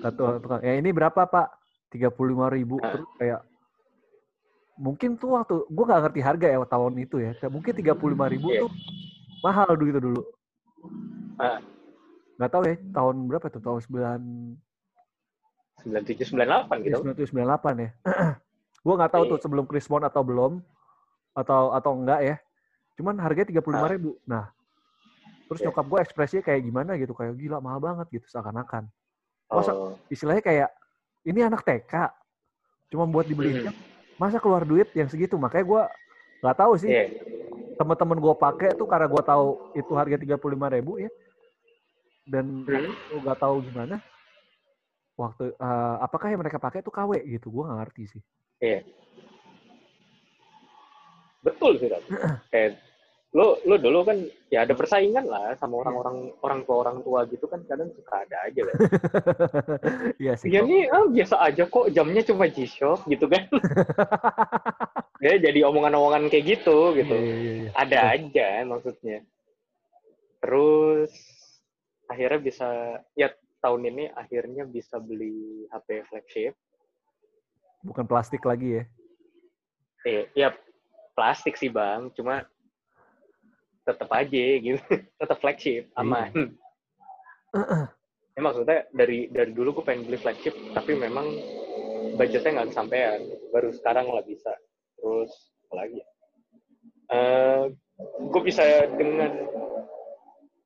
kata tukang, ya ini berapa pak? Tiga puluh lima ribu. Terus kayak mungkin tuh waktu gue nggak ngerti harga ya tahun itu ya. Mungkin tiga puluh lima ribu Iya. tuh mahal dulu gitu dulu. Ah. Nggak tahu ya tahun berapa tuh tahun sembilan 97 98 gitu sembilan sembilan delapan ya. gue nggak tahu tuh Iya. sebelum Krismon atau belum atau atau enggak ya. Cuman harganya tiga puluh lima ribu. Nah, terus Iya. nyokap gue ekspresinya kayak gimana gitu kayak gila mahal banget gitu seakan-akan. Masa- oh, istilahnya kayak ini anak TK cuma buat dibeliin Mm. jam, masa keluar duit yang segitu makanya gue nggak tahu sih iya teman-teman gue pakai tuh karena gue tahu itu harga tiga puluh lima ribu ya dan Hmm. gue nggak tahu gimana waktu eh, apakah yang mereka pakai tuh KW gitu gue nggak ngerti sih Iya. Betul sih, Dam. Kayak lo lo dulu kan ya ada persaingan lah sama orang-orang orang tua orang tua gitu kan kadang suka ada aja kan. iya sih kok. nih ah, biasa aja kok jamnya cuma G-Shock gitu kan. ya jadi omongan-omongan kayak gitu gitu. Iya, iya, iya. Ada aja maksudnya. Terus akhirnya bisa ya tahun ini akhirnya bisa beli HP flagship. bukan plastik lagi ya Eh, ya plastik sih bang, cuma tetap aja gitu, tetap flagship, aman. ya maksudnya dari dari dulu gue pengen beli flagship, tapi memang budgetnya nggak kesampaian. Baru sekarang lah bisa. Terus apa lagi ya? Eh, gue bisa dengan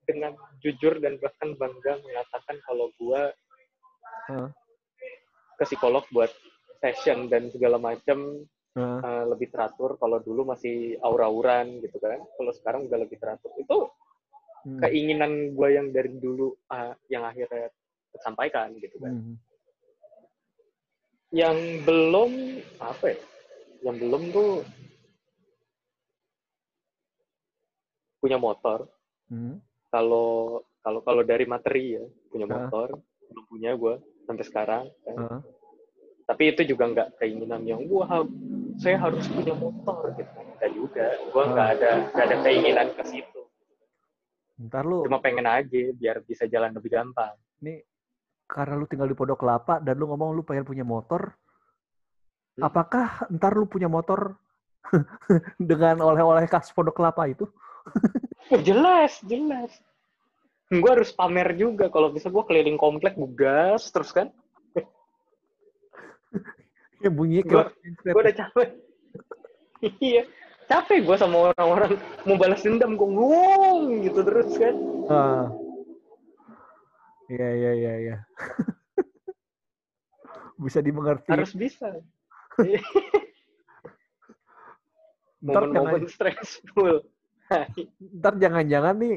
dengan jujur dan bahkan bangga mengatakan kalau gue Heeh. ke psikolog buat session dan segala macam Heeh. uh, lebih teratur. Kalau dulu masih aura-auran gitu kan. Kalau sekarang udah lebih teratur. Itu Hmm. keinginan gue yang dari dulu uh, yang akhirnya tersampaikan gitu kan. Hmm. yang belum apa ya? Yang belum tuh punya motor. Hmm. Kalau kalau kalau dari materi ya punya motor belum punya gue sampai sekarang. kan. Ah. Tapi itu juga nggak keinginan yang wah saya harus punya motor gitu. Enggak juga. Gue nggak ada nggak ada keinginan ke situ. Ntar lu Cuma pengen aja biar bisa jalan lebih gampang. nih karena lu tinggal di Pondok Kelapa dan lu ngomong lu pengen punya motor, Hmm. apakah ntar lu punya motor dengan oleh-oleh khas Pondok Kelapa itu? Oh, jelas, jelas. Gue harus pamer juga. Kalau bisa gue keliling komplek, gue gas terus kan. Gua- kayak Gue udah capek. iya. Capek gue sama orang-orang mau balas dendam. Gue ngomong gitu terus kan. Ah. Iya, iya, iya, iya. Bisa dimengerti. Harus bisa. Momen-momen stressful. ntar jangan-jangan nih,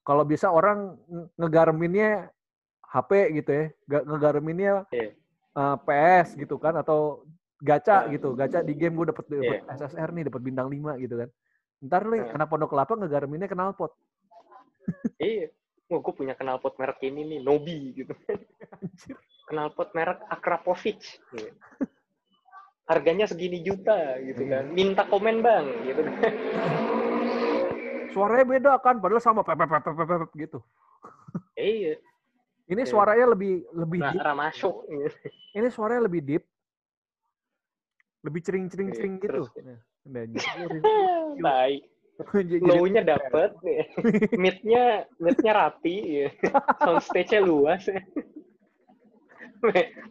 kalau bisa orang nge- ngegarminnya HP gitu ya, Ga- ngegarminnya Iya. eh, PS gitu kan, atau gacha Ah. gitu, gacha di game gue dapet, dapet Iya. SSR nih, dapet bintang 5 gitu kan. Ntar nih, Ah. anak pondok kelapa ngegarminnya knalpot. iya. Wah, gue punya knalpot merek ini nih, Nobi gitu. Anjir. Knalpot merek Akrapovic. Iya. Harganya segini juta gitu kan. Minta komen bang gitu kan. Suaranya beda kan, padahal sama pep, pep, pep, pep, gitu. Iya. Ini Iya. suaranya lebih lebih deep. masuk. Ini suaranya lebih deep. Lebih cering-cering-cering Iya, gitu. jadi- Baik. Low-nya dapet. Mid-nya mid-nya rapi. ya. Sound stage-nya luas.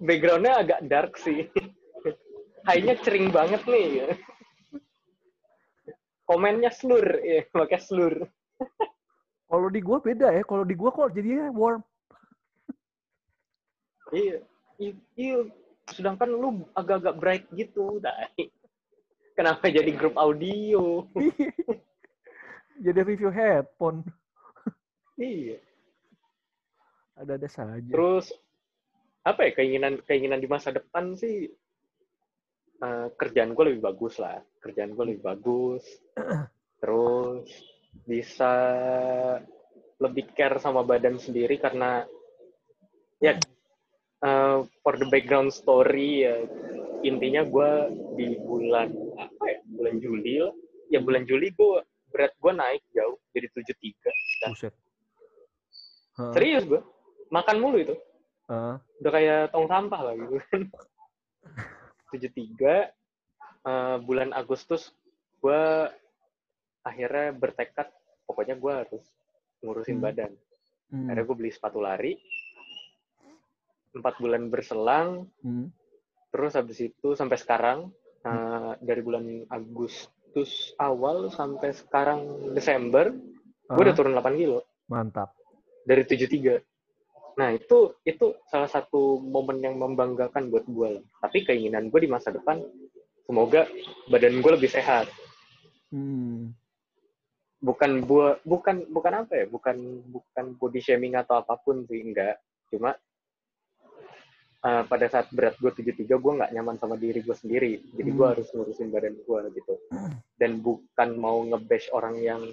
Background-nya agak dark sih. High-nya cering banget nih. Ya. Komennya slur. Ya, pakai slur. Kalau di gua beda ya. Kalau di gua kok jadinya warm. Iya. Iya. Sedangkan lu agak-agak bright gitu. Dai. Kenapa jadi grup audio? Jadi review headphone. Iya. Ada-ada saja. Terus apa ya keinginan keinginan di masa depan sih eh, kerjaan gue lebih bagus lah. Kerjaan gue lebih bagus. Terus bisa lebih care sama badan sendiri karena ya eh, for the background story ya intinya gue di bulan apa ya bulan Juli lah. Ya bulan Juli gue berat gue naik jauh jadi 73 Buset. Hah, serius gue makan mulu itu. Hah. udah kayak tong sampah lah gitu. kan. 73 eh, bulan Agustus gue akhirnya bertekad pokoknya gue harus ngurusin Hmm. badan. Hmm. Akhirnya gue beli sepatu lari. Empat bulan berselang, Hmm. terus habis itu sampai sekarang eh, dari bulan Agustus awal sampai sekarang Desember, gue udah Hah? turun 8 kilo Mantap. dari 73. Nah, itu itu salah satu momen yang membanggakan buat gue. Tapi keinginan gue di masa depan, semoga badan gue lebih sehat. Hmm. Bukan gua bukan bukan apa ya? Bukan bukan body shaming atau apa pun sih, enggak. Cuma eh, pada saat berat gue 73, gue nggak nyaman sama diri gue sendiri. Jadi gue Hmm. harus ngurusin badan gue gitu. Dan bukan mau nge-bash orang yang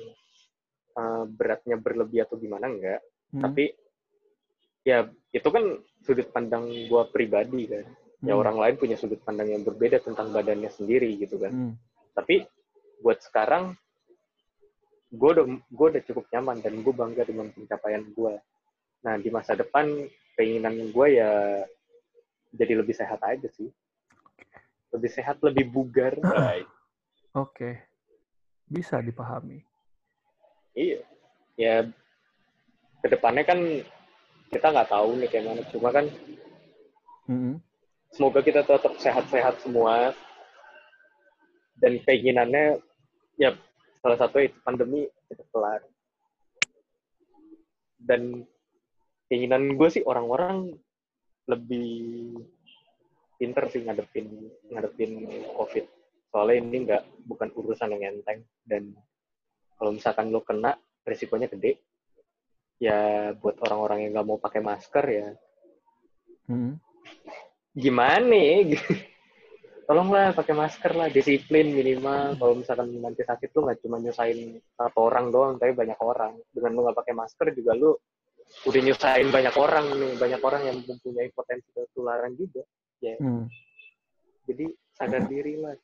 eh, beratnya berlebih atau gimana, enggak. Hmm. tapi ya itu kan sudut pandang gua pribadi kan ya Hmm. orang lain punya sudut pandang yang berbeda tentang badannya sendiri gitu kan Hmm. tapi buat sekarang gue udah gue udah cukup nyaman dan gue bangga dengan pencapaian gue nah di masa depan keinginan gue ya jadi lebih sehat aja sih lebih sehat lebih bugar Baik. Oke. Bisa dipahami. iya ya ke depannya kan kita nggak tahu nih kayak mana. Cuma kan Hmm. semoga kita tetap sehat-sehat semua. Dan keinginannya ya salah satu itu pandemi cepat kelar. Dan keinginan gue sih orang-orang lebih pinter sih ngadepin ngadepin covid. Soalnya ini nggak bukan urusan yang enteng. Dan kalau misalkan lo kena resikonya gede ya buat orang-orang yang nggak mau pakai masker ya. Hmm. gimana ya? tolonglah pakai masker lah disiplin minimal. Kalau misalkan nanti sakit lu nggak cuma nyusahin satu orang doang tapi banyak orang. Dengan lu nggak pakai masker juga lu udah nyusahin banyak orang nih. Banyak orang yang mempunyai potensi ketularan juga. Ya. Hmm. jadi sadar diri lah.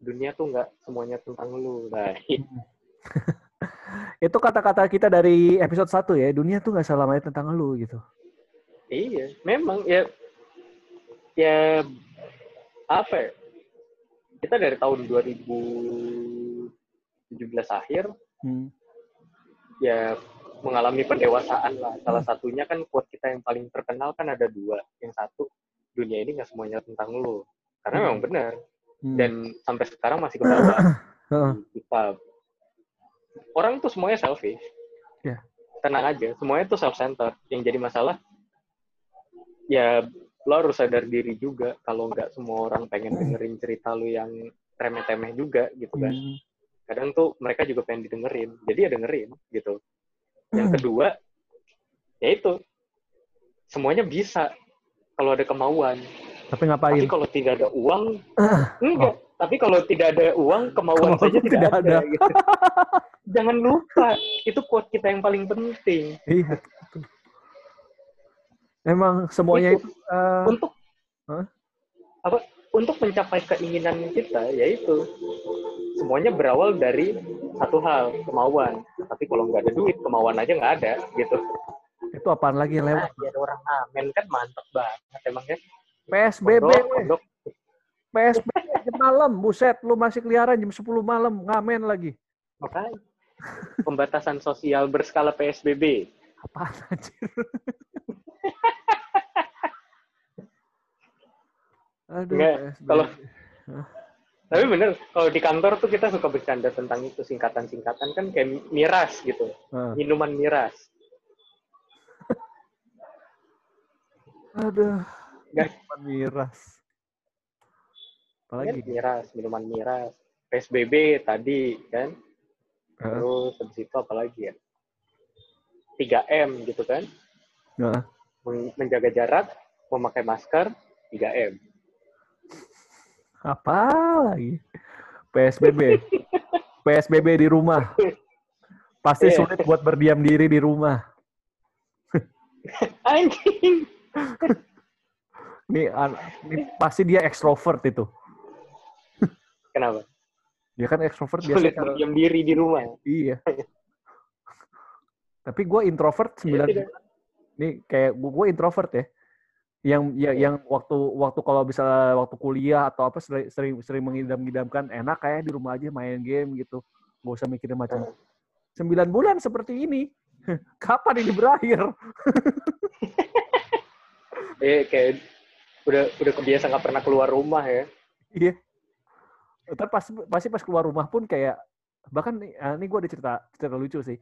Dunia tuh nggak semuanya tentang lu nah Itu kata-kata kita dari episode 1 ya. Dunia tuh nggak selamanya tentang lu gitu. iya memang ya ya apa ya kita dari tahun 2017 akhir Hmm. ya mengalami pendewasaan lah. Salah satunya kan quote kita yang paling terkenal kan ada dua. Yang satu, dunia ini nggak semuanya tentang lo. Karena Hmm. memang benar. Hmm. Dan sampai sekarang masih ke bawah. Heeh. kita orang tuh semuanya selfish. Ya. Tenang aja, semuanya tuh self-centered. Yang jadi masalah, ya lo harus sadar diri juga kalau nggak semua orang pengen dengerin cerita lo yang remeh-temeh juga gitu kan Hmm. kadang tuh mereka juga pengen didengerin jadi ya dengerin gitu yang kedua ya itu semuanya bisa kalau ada kemauan Tapi ngapain? tapi kalau tidak ada uang enggak tapi kalau tidak ada uang kemauan, Kemauan saja tidak tidak, ada. ada, gitu. jangan lupa itu quote kita yang paling penting Iya. Emang semuanya Itu. itu, eh, untuk Hah? apa untuk mencapai keinginan kita yaitu semuanya berawal dari satu hal kemauan tapi kalau nggak ada duit kemauan aja nggak ada gitu itu apaan lagi yang nah, lewat? ada orang amen kan mantep banget emang ya PSBB, Pondok, weh. pondok. PSBB jam malam, buset, lu masih keliaran jam 10 malam, ngamen lagi. makanya pembatasan sosial berskala PSBB Apaan anjir? Aduh, Nggak, PSBB. kalau- tapi bener kalau di kantor tuh kita suka bercanda tentang itu singkatan-singkatan kan kayak miras gitu Ah, minuman miras aduh, minuman miras. Kan Apalagi? miras minuman miras PSBB tadi kan Ah, terus habis itu apa lagi ya 3M gitu kan. Men- menjaga jarak memakai masker 3M Apa lagi? PSBB. PSBB di rumah. Pasti Iya. sulit buat berdiam diri di rumah. anjing Ini, ini pasti dia ekstrovert itu. Kenapa Dia kan ekstrovert biasanya sulit kalau- berdiam diri di rumah Iya. Tapi gue introvert 9 tidak. bulan. Nih kayak gue introvert ya. Yang ya, Iya. yang waktu waktu kalau bisa waktu kuliah atau apa sering sering, sering mengidam-idamkan enak kayak di rumah aja main game gitu. Gak usah mikirin macam Sembilan bulan seperti ini. Kapan ini berakhir? eh kayak udah udah kebiasa nggak pernah keluar rumah ya Iya. Ntar pas pasti pas keluar rumah pun kayak bahkan nih, ah, ini gue ada cerita cerita lucu sih.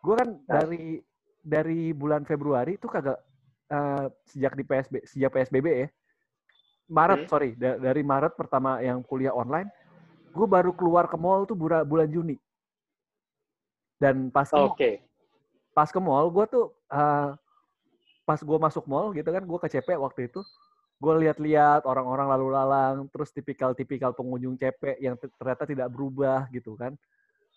Gue kan dari dari bulan Februari itu kagak eh, sejak di PSB sejak PSBB ya. Maret Hmm. sorry da- dari Maret pertama yang kuliah online, gue baru keluar ke mall tuh bulan bulan Juni. Dan pas ke oke pas ke mall gue tuh eh, pas gue masuk mall gitu kan gue ke CP waktu itu gue lihat-lihat orang-orang lalu lalang terus tipikal-tipikal pengunjung CP yang te- ternyata tidak berubah gitu kan.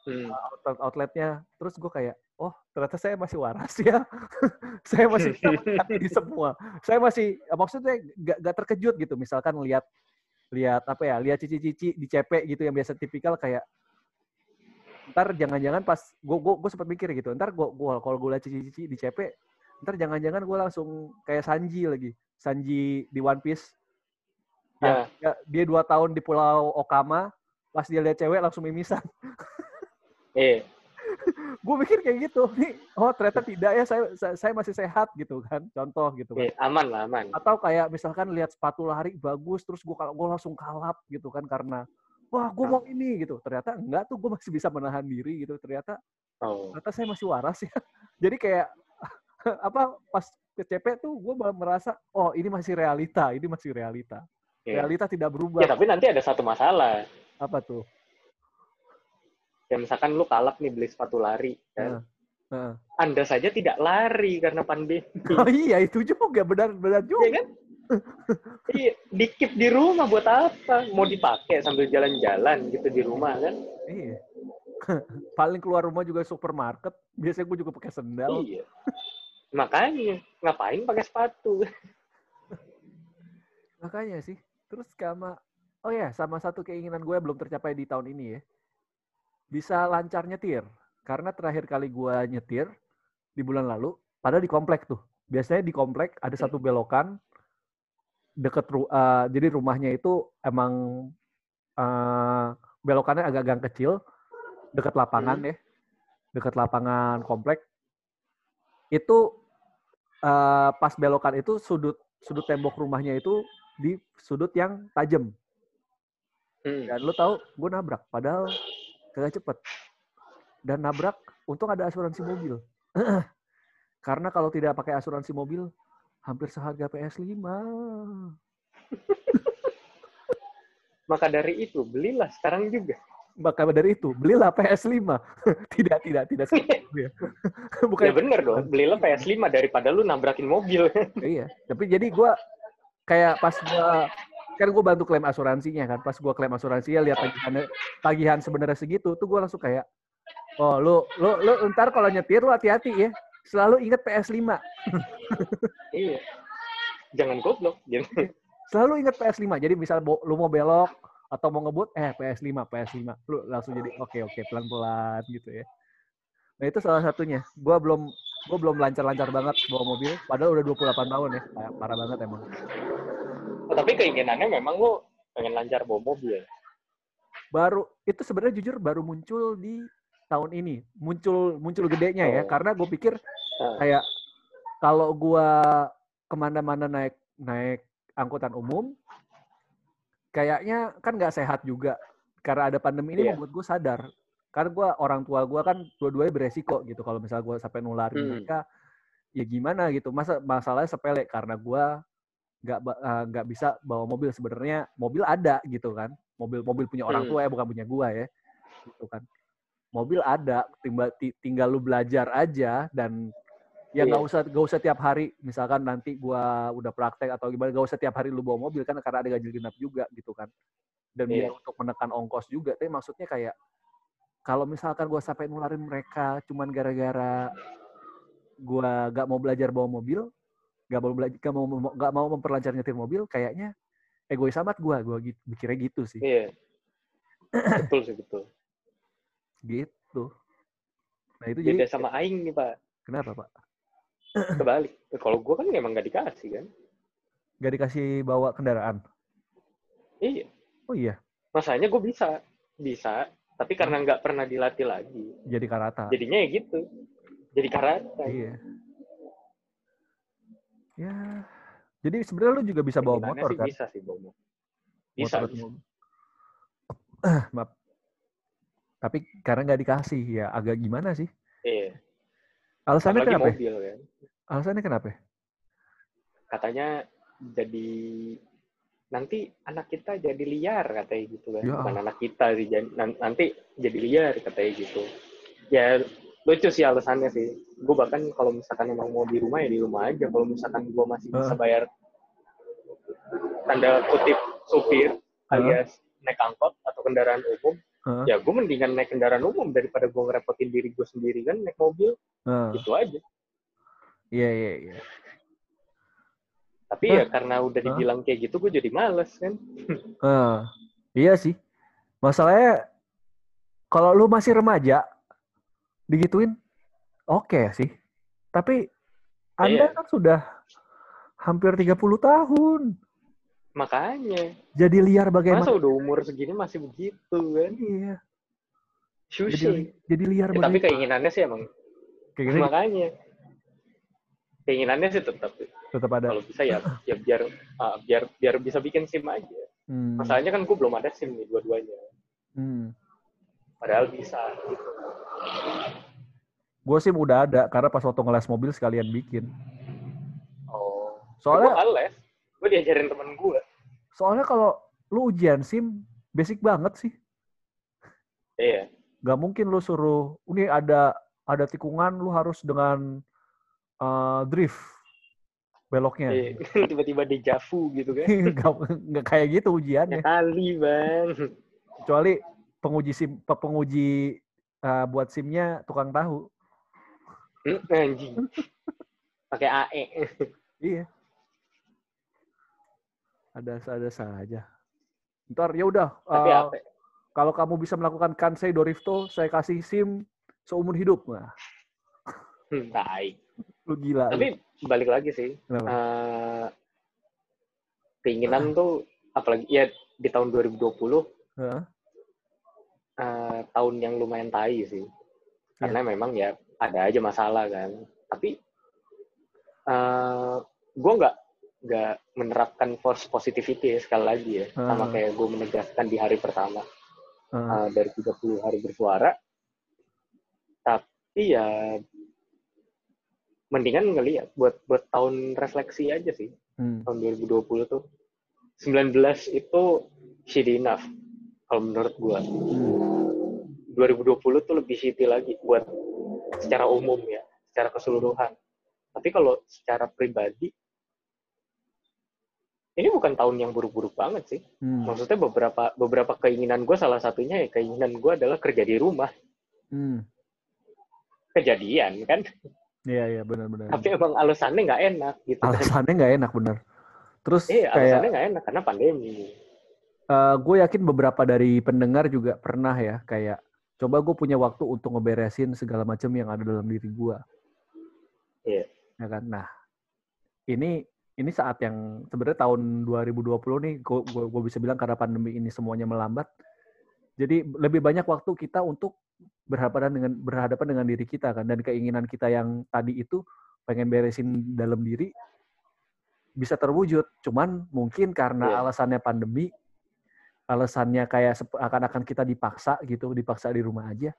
Hmm. outlet outletnya terus gue kayak oh ternyata saya masih waras ya. Saya masih ini semua. Saya masih maksudnya gak, gak terkejut gitu misalkan lihat lihat apa ya lihat cici-cici di CP gitu yang biasa tipikal kayak ntar jangan-jangan pas gue gue gue sempat mikir gitu ntar gue gue kalau gue lihat cici-cici di CP ntar jangan-jangan gue langsung kayak Sanji lagi. Sanji di One Piece. Ya, ya, dia dua tahun di Pulau Okama pas dia lihat cewek langsung mimisan. Eh gue mikir kayak gitu. Nih oh ternyata tidak ya saya saya, masih sehat gitu kan. Contoh gitu kan. Eh, aman lah aman. Atau kayak misalkan lihat sepatu lari bagus terus gue gue langsung kalap gitu kan karena wah gue mau ini gitu. Ternyata enggak tuh gue masih bisa menahan diri gitu. Ternyata oh. ternyata saya masih waras ya. Jadi kayak apa pas ke CP tuh gue merasa oh ini masih realita ini masih realita iya. realita tidak berubah ya tapi nanti ada satu masalah apa tuh ya misalkan lu kalap nih beli sepatu lari kan Heeh. Heeh. anda saja tidak lari karena pandemi oh iya itu juga benar benar juga ya kan Iya, dikip di rumah buat apa? Mau dipakai sambil jalan-jalan gitu di rumah kan? Iya. Paling keluar rumah juga supermarket. Biasanya gue juga pakai sendal. Iya. Makanya ngapain pakai sepatu? Makanya sih. Terus sama oh ya, sama satu keinginan gue belum tercapai di tahun ini ya. Bisa lancar nyetir. Karena terakhir kali gue nyetir di bulan lalu, padahal di komplek tuh. Biasanya di komplek ada satu belokan deket ru- uh, jadi rumahnya itu emang uh, belokannya agak gang kecil deket lapangan Hmm. ya deket lapangan komplek itu uh, pas belokan itu sudut sudut tembok rumahnya itu di sudut yang tajam Hmm. dan lu tahu gue nabrak padahal kagak cepet dan nabrak untung ada asuransi mobil karena kalau tidak pakai asuransi mobil hampir seharga PS5 Maka dari itu belilah sekarang juga. Maka dari itu belilah PS5 tidak tidak tidak seperti itu ya. bukan Ya bener dong, belilah PS5 daripada lu nabrakin mobil. iya tapi jadi gue kayak pas gue kan gue bantu klaim asuransinya kan pas gue klaim asuransinya lihat tagihannya tagihan sebenarnya segitu tuh gue langsung kayak oh lu lu lu ntar kalau nyetir lu hati-hati ya selalu ingat PS5 iya. Jangan goblok. Jangan. selalu ingat PS5 jadi misal lu mau belok atau mau ngebut eh PS5 PS5 lu langsung jadi oke oke pelan-pelan gitu ya. Nah itu salah satunya. Gua belum gua belum lancar-lancar banget bawa mobil padahal udah 28 tahun ya. Kayak parah banget emang. Oh, tapi keinginannya memang lu pengen lancar bawa mobil. baru itu sebenarnya jujur baru muncul di tahun ini. Muncul muncul gedenya ya. Oh. karena gue pikir Ah. kayak kalau gua ke mana-mana naik naik angkutan umum kayaknya kan nggak sehat juga karena ada pandemi ini Iya. membuat gue sadar karena gua orang tua gua kan dua-duanya beresiko gitu kalau misalnya gua sampai nularin Hmm. mereka ya gimana gitu masa masalahnya sepele karena gua nggak eh, nggak bisa bawa mobil sebenarnya mobil ada gitu kan mobil mobil punya orang Hmm. tua ya bukan punya gua ya gitu kan mobil ada tinggal ti- tinggal lu belajar aja dan ya nggak Iya. usah nggak usah tiap hari misalkan nanti gua udah praktek atau gimana nggak usah tiap hari lu bawa mobil kan karena ada ganjil genap juga gitu kan dan biar Iya. untuk menekan ongkos juga tapi maksudnya kayak kalau misalkan gua sampai nularin mereka cuman gara-gara gua nggak mau belajar bawa mobil nggak mau belajar nggak mau nggak mau memperlancar nyetir mobil kayaknya egois amat gua gua gitu mikirnya gitu sih Iya. betul sih betul. gitu nah itu Beda jadi sama aing nih, Pak. kenapa pak Kebalik. Kalau gua kan emang nggak dikasih kan. nggak dikasih bawa kendaraan Iya. oh iya Masanya gue bisa. Bisa. Tapi karena nggak pernah dilatih lagi. jadi karata Jadinya ya gitu. Jadi karate. Iya. Ya. Jadi sebenarnya lu juga bisa bawa motor sih kan? Bisa sih bawa motor. Bisa. Motor bisa. Maaf. Tapi karena nggak dikasih ya agak gimana sih? Iya. Alasannya Apalagi kenapa? ya? mobil kan. Alasannya kenapa? ya? Katanya jadi nanti anak kita jadi liar katanya gitu kan. Ya. Bukan anak kita sih. jadi- nan- Nanti jadi liar katanya gitu. Ya lucu sih alasannya sih. Gue bahkan kalau misalkan emang mau di rumah ya di rumah aja. Kalau misalkan gue masih bisa Heeh. bayar tanda kutip supir Heeh. alias naik angkot atau kendaraan umum, Heeh. ya gue mendingan naik kendaraan umum daripada gue ngerepotin diri gue sendiri kan naik mobil Heeh. gitu aja. Iya iya iya. Tapi ya karena udah dibilang kayak gitu, gue jadi males kan. Eh, iya sih. Masalahnya kalau lu masih remaja digituin oke sih. Tapi Anda Iya. kan sudah hampir 30 tahun. Makanya, Jadi liar bagaimana? masa udah umur segini masih begitu kan? Iya. Jadi, Sushi. jadi liar Ya, tapi keinginannya sih emang, Kayak gini makanya. Keinginannya sih tetap, tetap ada. kalau bisa ya, ya biar ah, biar biar bisa bikin SIM aja. Hmm. Masalahnya kan gue belum ada SIM nih dua-duanya. Hmm. Padahal bisa. Gitu. Gue sih udah ada karena pas waktu ngeles mobil sekalian bikin. Oh. Soalnya gue les, gue diajarin temen gue. soalnya kalau lu ujian SIM basic banget sih. Iya. Gak mungkin lu suruh ini ada ada tikungan lu harus dengan uh, drift. beloknya. Iya, Tiba-tiba dejavu gitu kan. nggak nggak kayak gitu Ya ujiannya. kali bang. Kecuali penguji sim pe- penguji uh, buat SIM-nya tukang tahu. Hmm, Anjing. Pakai. AE. Iya. Ada ada saja. Ntar ya udah. Tapi uh, kalau kamu bisa melakukan Kansei Dorifto, saya kasih SIM seumur hidup. Nah, tai. lu gila. lu. Tapi balik lagi sih. Kenapa? eh, keinginan tuh apalagi ya di tahun 2020 Heeh. eh, tahun yang lumayan tai sih. Karena memang ya ada aja masalah kan. Tapi eh gue nggak nggak menerapkan force positivity ya, sekali lagi ya. Sama Hmm. kayak gue menegaskan di hari pertama Heeh. eh, dari 30 hari bersuara. Tapi ya mendingan ngelihat buat buat tahun refleksi aja sih. Hmm. tahun 2020 tuh 19 itu shitty enough kalau menurut gua Hmm. 2020 tuh lebih shitty lagi buat secara umum ya secara keseluruhan tapi kalau secara pribadi ini bukan tahun yang buruk-buruk banget sih Hmm. maksudnya beberapa beberapa keinginan gue salah satunya ya keinginan gue adalah kerja di rumah Hmm. kejadian kan Iya iya benar-benar. tapi emang alasannya nggak enak gitu kan Alasannya nggak enak bener. Terus eh kayak alasannya nggak enak karena pandemi gue yakin beberapa dari pendengar juga pernah ya kayak coba gue punya waktu untuk ngeberesin segala macam yang ada dalam diri gue. Iya. Ya kan. Nah ini ini saat yang sebenarnya tahun 2020 nih gue bisa bilang karena pandemi ini semuanya melambat. Jadi lebih banyak waktu kita untuk berhadapan dengan berhadapan dengan diri kita kan dan keinginan kita yang tadi itu pengen beresin dalam diri bisa terwujud. Cuman mungkin karena Iya. alasannya pandemi, alasannya kayak akan-akan kita dipaksa gitu, dipaksa di rumah aja.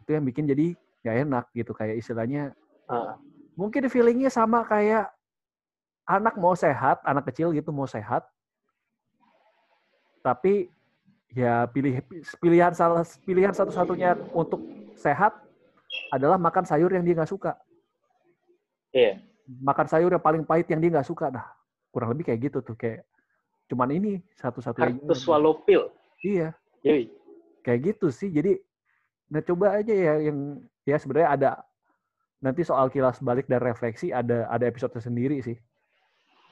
Itu yang bikin jadi nggak enak gitu kayak istilahnya Ah, mungkin feelingnya sama kayak anak mau sehat, anak kecil gitu mau sehat, tapi ya pilih pilihan salah pilihan satu-satunya untuk sehat adalah makan sayur yang dia nggak suka, iya makan sayur yang paling pahit yang dia nggak suka, nah kurang lebih kayak gitu tuh kayak cuman ini satu-satunya. hard to swallow pill Iya, Yoi. kayak gitu sih. Jadi, nah coba aja ya yang ya sebenarnya ada nanti soal kilas balik dan refleksi ada ada episode sendiri sih.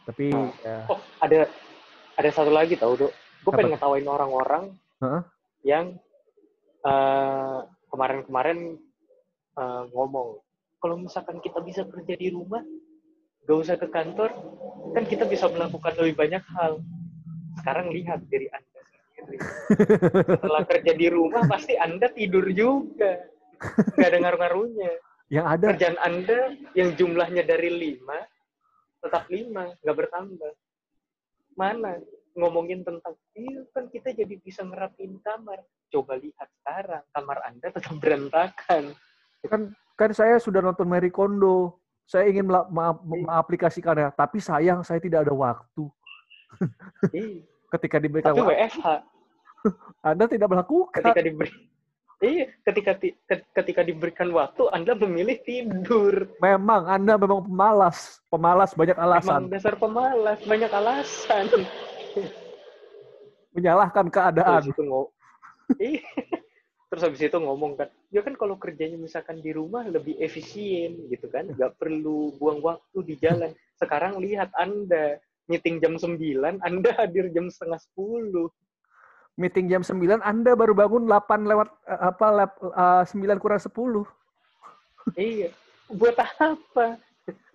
Tapi Hmm. ya, Oh, ada ada satu lagi tau, Dok. Gue pengen ngetawain orang-orang Heeh. yang eh, kemarin-kemarin eh, ngomong, kalau misalkan kita bisa kerja di rumah, gak usah ke kantor, kan kita bisa melakukan lebih banyak hal. Sekarang lihat diri Anda sendiri. Setelah kerja di rumah, pasti Anda tidur juga. Gak ada ngaruh-ngaruhnya. yang ada Kerjaan Anda yang jumlahnya dari lima, tetap lima, nggak bertambah. Mana? Ngomongin tentang, iya kan kita jadi bisa ngerapin kamar. Coba lihat sekarang, kamar Anda tetap berantakan. kan kan saya sudah nonton Mary Kondo. Saya ingin mela- ma- mengaplikasikannya, tapi sayang saya tidak ada waktu. Iya. Ketika diberikan Tapi waktu, WFH, Anda tidak melakukan. ketika diberi Iya, ketika ti- ke- ketika diberikan waktu, Anda memilih tidur. Memang Anda memang pemalas, pemalas banyak alasan, dasar pemalas, banyak alasan. menyalahkan Terus keadaan. itu ngomong, Iya. Terus habis itu ngomong kan, ya kan kalau kerjanya misalkan di rumah lebih efisien gitu kan, nggak perlu buang waktu di jalan. Sekarang lihat Anda, meeting jam 9, Anda hadir jam setengah 10. Meeting jam 9, Anda baru bangun 8 lewat eh, apa lap, eh, 9 kurang 10. Iya, buat apa?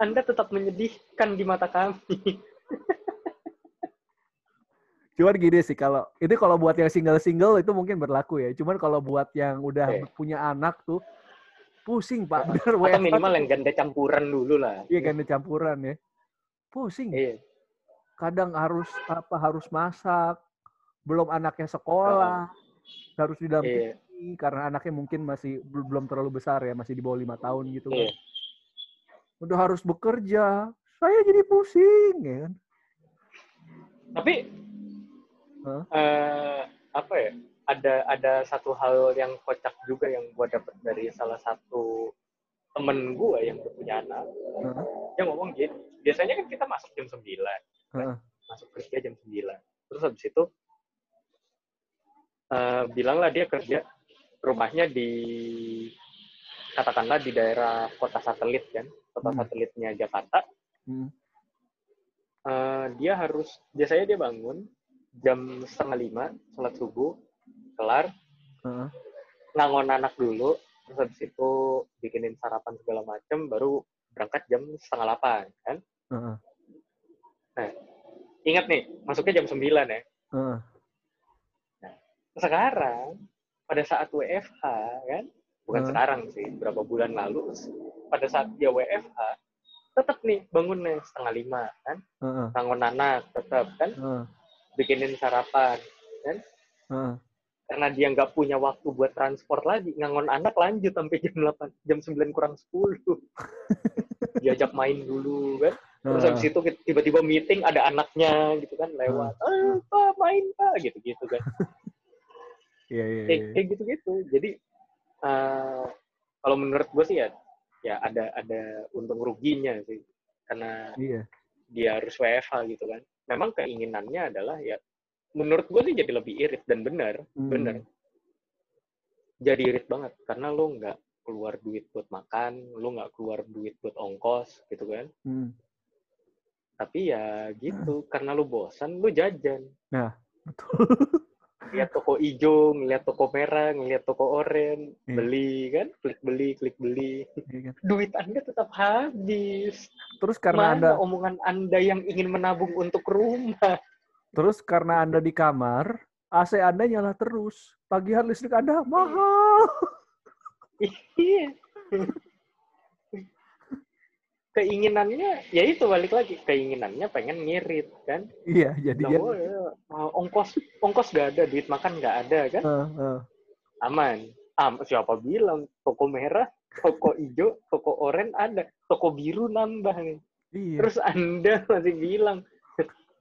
Anda tetap menyedihkan di mata kami. Cuman gini sih kalau itu kalau buat yang single-single itu mungkin berlaku ya. Cuman kalau buat yang udah Oke. punya anak tuh pusing Pak. Atau WFH minimal yang ganda campuran dulu lah. Iya ganda campuran ya. Pusing. Iya. Kadang harus apa harus masak. Belum anaknya sekolah. Harus didampingi Iya. karena anaknya mungkin masih bel- belum terlalu besar ya, masih di bawah lima tahun gitu. kan. Iya. Udah harus bekerja. Saya jadi pusing ya kan. Tapi Hah? eh, apa ya? Ada ada satu hal yang kocak juga yang gua dapat dari salah satu temen gue yang udah punya anak, Heeh. dia ngomong gini, biasanya kan kita masuk jam 9, Heeh. masuk kerja jam 9. Terus habis itu, eh bilanglah dia kerja, rumahnya di, katakanlah di daerah kota satelit kan, kota Hmm. satelitnya Jakarta, Hmm. eh, dia harus, biasanya dia bangun jam setengah lima, sholat subuh, kelar, Heeh. ngangon anak dulu, terus habis itu bikinin sarapan segala macam, baru berangkat jam setengah delapan, kan? Heeh. Ingat nih, masuknya jam 9 ya. Heeh. Sekarang, pada saat WFH, kan? Bukan Hmm. sekarang sih, berapa bulan lalu, pada saat dia WFH, tetap nih bangunnya setengah lima, kan? Heeh. Bangun anak, tetap, kan? Heeh. Bikinin sarapan. Heeh. Karena dia nggak punya waktu buat transport lagi, ngangon anak lanjut sampai jam 8, jam 9 kurang 10. Diajak main dulu, kan? Terus habis itu tiba-tiba meeting ada anaknya gitu kan lewat. Ah, Pak, main Pak gitu-gitu kan. Iya, iya, Kayak, iya. kayak gitu-gitu. Jadi eh, kalau menurut gue sih ya ya ada ada untung ruginya sih. Karena Iya. dia harus WFH gitu kan. Memang keinginannya adalah ya menurut gue sih jadi lebih irit dan benar, Hmm. benar. Jadi irit banget karena lo nggak keluar duit buat makan, lo nggak keluar duit buat ongkos gitu kan. Hmm. Tapi ya gitu, karena lu bosan, lu jajan. Betul. Lihat toko hijau, ngeliat toko merah, ngeliat toko oranye, Iya. beli kan, klik beli, klik beli. Iya kan? Duit Anda tetap habis. Terus karena Mana Anda omongan Anda yang ingin menabung untuk rumah? terus karena Anda di kamar, AC Anda nyala terus. Pagi hari listrik Anda mahal. Iya. Keinginannya, ya itu balik lagi. Keinginannya pengen ngirit kan. Iya, jadi Nah, oh, ya, uh, ongkos, ongkos gak ada, duit makan gak ada kan. Heeh, heeh. aman. Am, siapa bilang toko merah, toko hijau, toko oranye ada, toko biru nambah nih. Iya. Terus Anda masih bilang,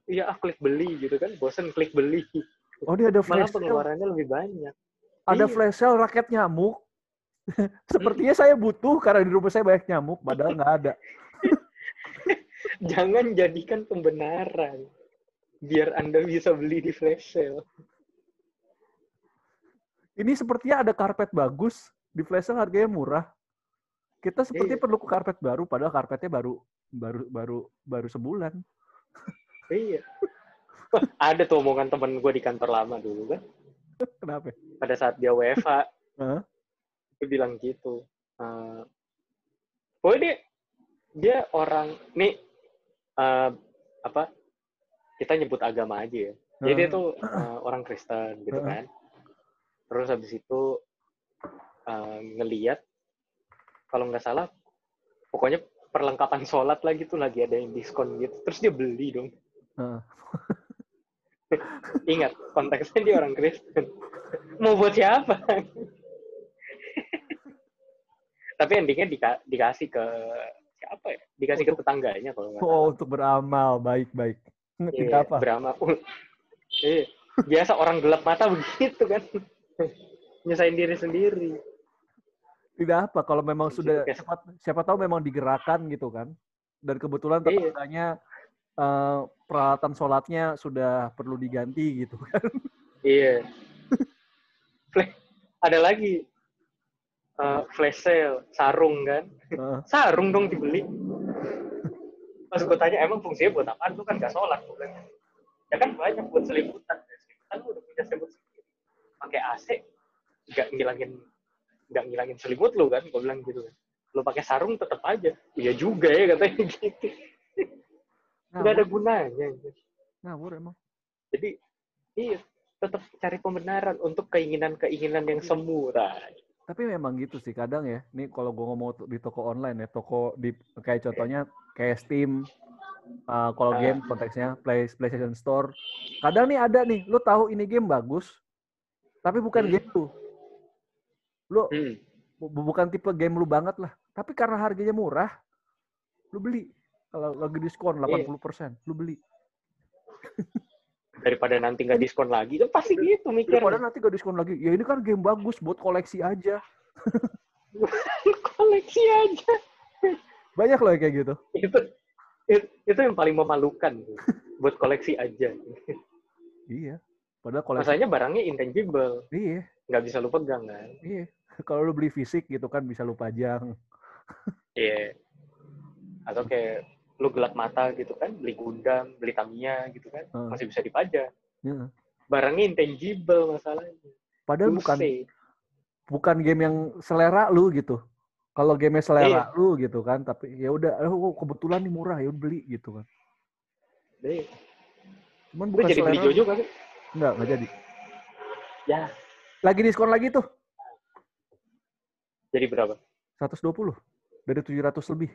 iya ah klik beli gitu kan, bosen klik beli. oh, dia ada Malah flash sale. pengeluarannya lebih banyak. Ada Iya. flash sale raket nyamuk. Sepertinya saya butuh karena di rumah saya banyak nyamuk, padahal nggak ada. Jangan jadikan pembenaran. Biar Anda bisa beli di flash sale. Ini sepertinya ada karpet bagus, di flash sale harganya murah. Kita sepertinya Iya. perlu karpet baru, padahal karpetnya baru baru baru baru sebulan. Iya. Ada tuh omongan temen gue di kantor lama dulu kan. Kenapa? Pada saat dia WFH, Hah? dia bilang gitu. Eh, pokoknya dia, dia orang, nih, eh, apa, kita nyebut agama aja ya. Jadi dia tuh eh, orang Kristen gitu Heeh. kan. Terus habis itu eh, ngeliat, kalau nggak salah, pokoknya perlengkapan sholat lagi tuh lagi ada yang diskon gitu. Terus dia beli dong. Heeh. Ingat, konteksnya dia orang Kristen. Mau buat siapa? Tapi endingnya dika- dikasih ke siapa ya? Dikasih ke tetangganya kalau nggak salah. Oh, untuk beramal, baik baik. Tidak Iya, apa? Beramal. Iya. Biasa orang gelap mata begitu kan. Nyesain diri sendiri. Tidak apa kalau memang Di sudah siapa, siapa tahu memang digerakkan gitu kan. Dan kebetulan Iya. tetangganya eh, peralatan sholatnya sudah perlu diganti gitu kan. Iya. Flash. Ada lagi. Eh, flash sale, sarung kan. Heeh. Sarung dong dibeli. Pas gue tanya, emang fungsinya buat apa? Lu kan gak sholat. Gua bilang. Ya kan banyak buat selimutan. Selimutan lu udah punya selimut sendiri. Pakai AC, nggak ngilangin nggak ngilangin selimut lu kan. Gue bilang gitu kan. Lu pakai sarung tetap aja. Iya juga ya katanya gitu. Nggak ada Ngawur, gunanya. ngawur emang. Jadi, iya, tetap cari pembenaran untuk keinginan-keinginan yang semu. Tapi memang gitu sih kadang ya. Nih kalau gue ngomong di toko online ya, toko di kayak contohnya kayak Steam, uh, kalau Ah. game konteksnya Play, PlayStation Store. Kadang nih ada nih, lu tahu ini game bagus, tapi bukan Hmm. game lu. Lu hmm. bu- bukan tipe game lu banget lah. Tapi karena harganya murah, lu beli. Kalau lagi diskon Iya. 80%, lu beli. daripada nanti nggak diskon lagi, kan pasti gitu mikir. Daripada nanti gak diskon lagi. Ya ini kan game bagus buat koleksi aja. koleksi aja. Banyak loh kayak gitu. Itu, itu itu yang paling memalukan buat koleksi aja. Iya. Padahal koleksi. Masanya barangnya intangible, Iya. nggak bisa lu pegang kan. Iya. Kalau lu beli fisik gitu kan bisa lu pajang. Iya. Atau kayak lu gelap mata gitu kan, beli Gundam, beli Tamiya gitu kan, Heeh. masih bisa dipajang. Iya. Barangnya intangible masalahnya. Padahal bukan bukan game yang selera lu gitu. Kalau game selera Iya. lu gitu kan, tapi ya udah oh, kebetulan nih murah ya beli gitu kan. Deh, Cuman lu bukan jadi beli selera. Jojo kan? Enggak, enggak jadi. Ya, Lagi diskon lagi tuh, jadi berapa? 120 dari 700 lebih.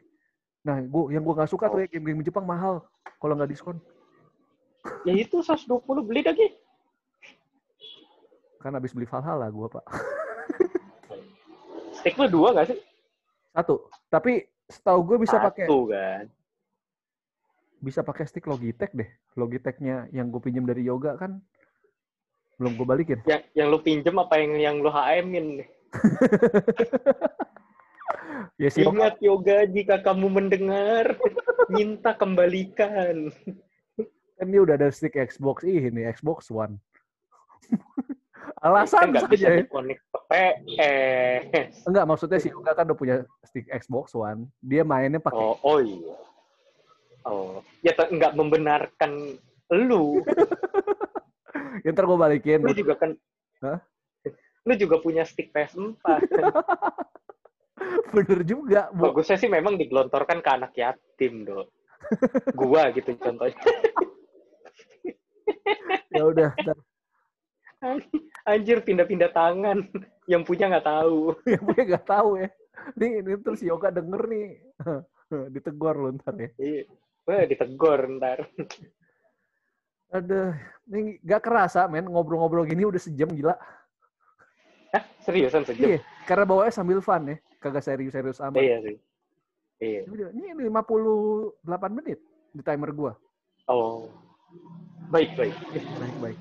Nah, gua yang gua nggak suka tuh Oh. ya game-game Jepang mahal kalau nggak diskon. Ya itu 120 beli lagi. Kan habis beli Valhalla gua, Pak. Stick lu dua nggak sih? Satu. Tapi setahu gue bisa pakai Satu kan. bisa pakai stick Logitech deh. Logitechnya yang gue pinjam dari Yoga kan belum gue balikin. Yang yang lu pinjem apa yang yang lu HM-in? Ya si Yoga, Ingat yoga jika kamu mendengar, minta kembalikan. kan dia udah ada stick Xbox ini Xbox One. kan Alasan bisa saja ya. dikonek ke PS. Enggak, maksudnya si Yoga kan udah punya stick Xbox One. Dia mainnya pakai Oh, oh iya. Oh, ya te- nggak membenarkan lu. ya, ntar gue balikin. Lu juga kan Hah? Lu juga punya stick PS4. Bener juga, Bu. Bagusnya sih memang digelontorkan ke anak yatim, Dok. Gua gitu contohnya. Ya udah, Anjir pindah-pindah tangan. Yang punya nggak tahu. yang punya nggak tahu ya. Nih, ini terus si Yoga denger nih. Ditegur lu ntar ya. Iya. Wah, ditegor ntar. Aduh, ini gak kerasa men ngobrol-ngobrol gini udah sejam gila. Hah? Seriusan sejam? Iya, karena bawanya sambil fun ya, kagak serius-serius amat. Iya sih. Iya. Ini 58 menit di timer gua. Oh. Baik, baik. Baik, baik.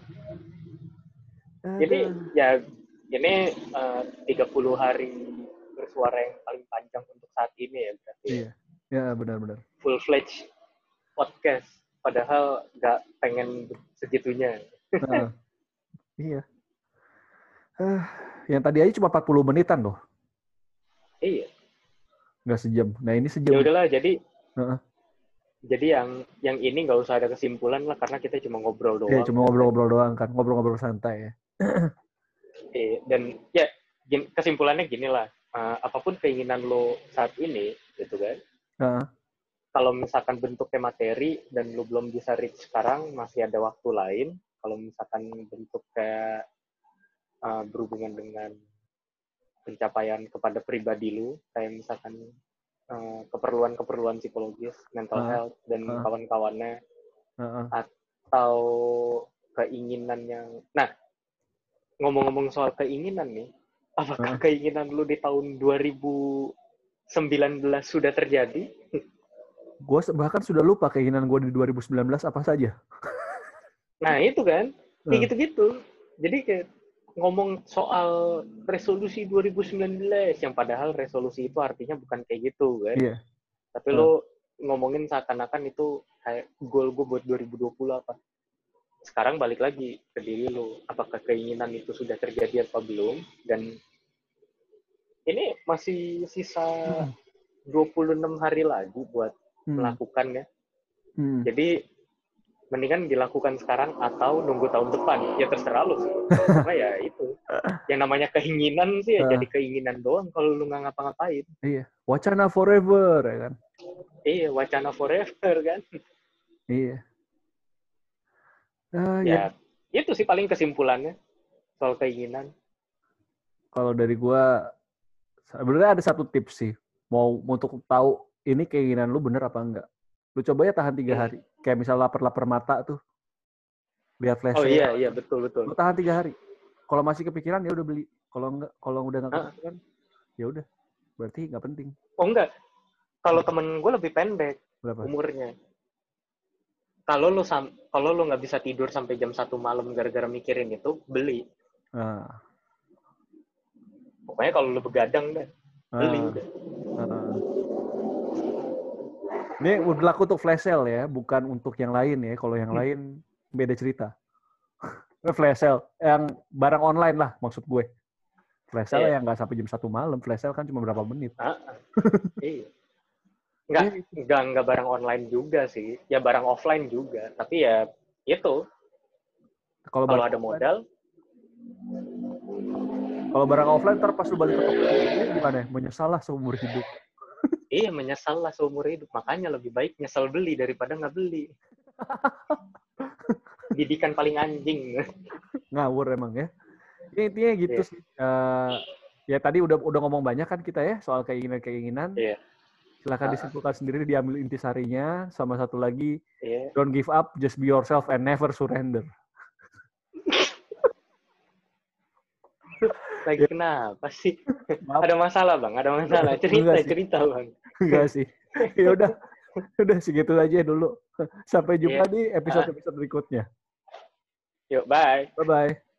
Jadi Aduh. ya ini eh, 30 hari bersuara yang paling panjang untuk saat ini ya berarti. Iya. Ya, benar-benar. Full fledged podcast. Padahal nggak pengen segitunya. Heeh. iya. Eh, yang tadi aja cuma 40 menitan loh, Iya. nggak sejam. Nah, ini sejam. Ya udahlah jadi Heeh. jadi yang yang ini nggak usah ada kesimpulan lah karena kita cuma ngobrol doang. Ya, cuma ngobrol-ngobrol doang kan, ngobrol-ngobrol santai ya. Iya, dan ya kesimpulannya gini lah. Eh, apa pun keinginan lo saat ini gitu kan. Heeh. kalau misalkan bentuknya materi dan lu belum bisa reach sekarang masih ada waktu lain kalau misalkan bentuk kayak uh, berhubungan dengan pencapaian kepada pribadi lu kayak misalkan uh, keperluan-keperluan psikologis mental Ah, health dan ah. kawan-kawannya Heeh. atau keinginan yang nah ngomong-ngomong soal keinginan nih apakah Ah. keinginan lu di tahun 2019 sudah terjadi Gue bahkan sudah lupa keinginan gue di 2019 apa saja. Nah itu kan, kayak gitu-gitu. Jadi kayak ngomong soal resolusi 2019 yang padahal resolusi itu artinya bukan kayak gitu kan. Iya. Tapi lo ngomongin seakan-akan itu kayak goal gue buat 2020 apa. Sekarang balik lagi ke diri lo, apakah keinginan itu sudah terjadi apa belum? Dan ini masih sisa Hmm. 26 hari lagi buat Hmm. melakukannya. Hmm. Jadi mendingan dilakukan sekarang atau nunggu tahun depan. Ya terserah lu. sih. Karena ya itu. Yang namanya keinginan sih ya Ah. jadi keinginan doang kalau lu nggak ngapa-ngapain. Iya. Wacana forever ya kan. Iya, wacana forever kan. Iya. Ah, ya. Ya, itu sih paling kesimpulannya soal keinginan. Kalau dari gua sebenarnya ada satu tips sih. Mau untuk tahu ini keinginan lu bener apa enggak. Lu coba ya tahan tiga Hmm. hari. Kayak misal lapar-lapar mata tuh. Lihat flash Oh sale. iya, iya betul betul. Lu tahan tiga hari. Kalau masih kepikiran ya udah beli. Kalau enggak, kalau udah nggak Ah. kepikiran, ya udah. Berarti nggak penting. Oh enggak. Kalau temen gue lebih pendek Berapa? umurnya. Kalau lu sam kalau lu nggak bisa tidur sampai jam satu malam gara-gara mikirin itu, beli. Nah, Pokoknya kalau lu begadang deh. beli Ah, udah. ah. Ini berlaku untuk flash sale ya, bukan untuk yang lain ya. Kalau yang Hmm. lain beda cerita. flash sale yang barang online lah maksud gue. Flash sale Iya. yang nggak sampai jam satu malam. Flash sale kan cuma berapa menit. Ah, ah. iya. Enggak, enggak, enggak barang online juga sih. Ya barang offline juga. Tapi ya itu, Kalau ada offline- modal, Kalau barang offline ntar pas lu balik ke toko gimana ya? Menyesal lah seumur hidup. Iya menyesal lah seumur hidup. Makanya lebih baik nyesal beli daripada nggak beli. Didikan paling anjing. Ngawur emang ya. Ya, intinya gitu Iya. sih. Eh, ya tadi udah udah ngomong banyak kan kita ya soal keinginan-keinginan. Iya. Silahkan Ah. disimpulkan sendiri, diambil intisarinya. Sama satu lagi, Iya. don't give up, just be yourself and never surrender. Lagi kenapa sih? Maaf, Ada masalah bang, ada masalah. Cerita, cerita bang. Enggak sih. Ya udah, udah segitu aja dulu. Sampai jumpa Iya. di episode-episode berikutnya. Yuk, bye. Bye-bye.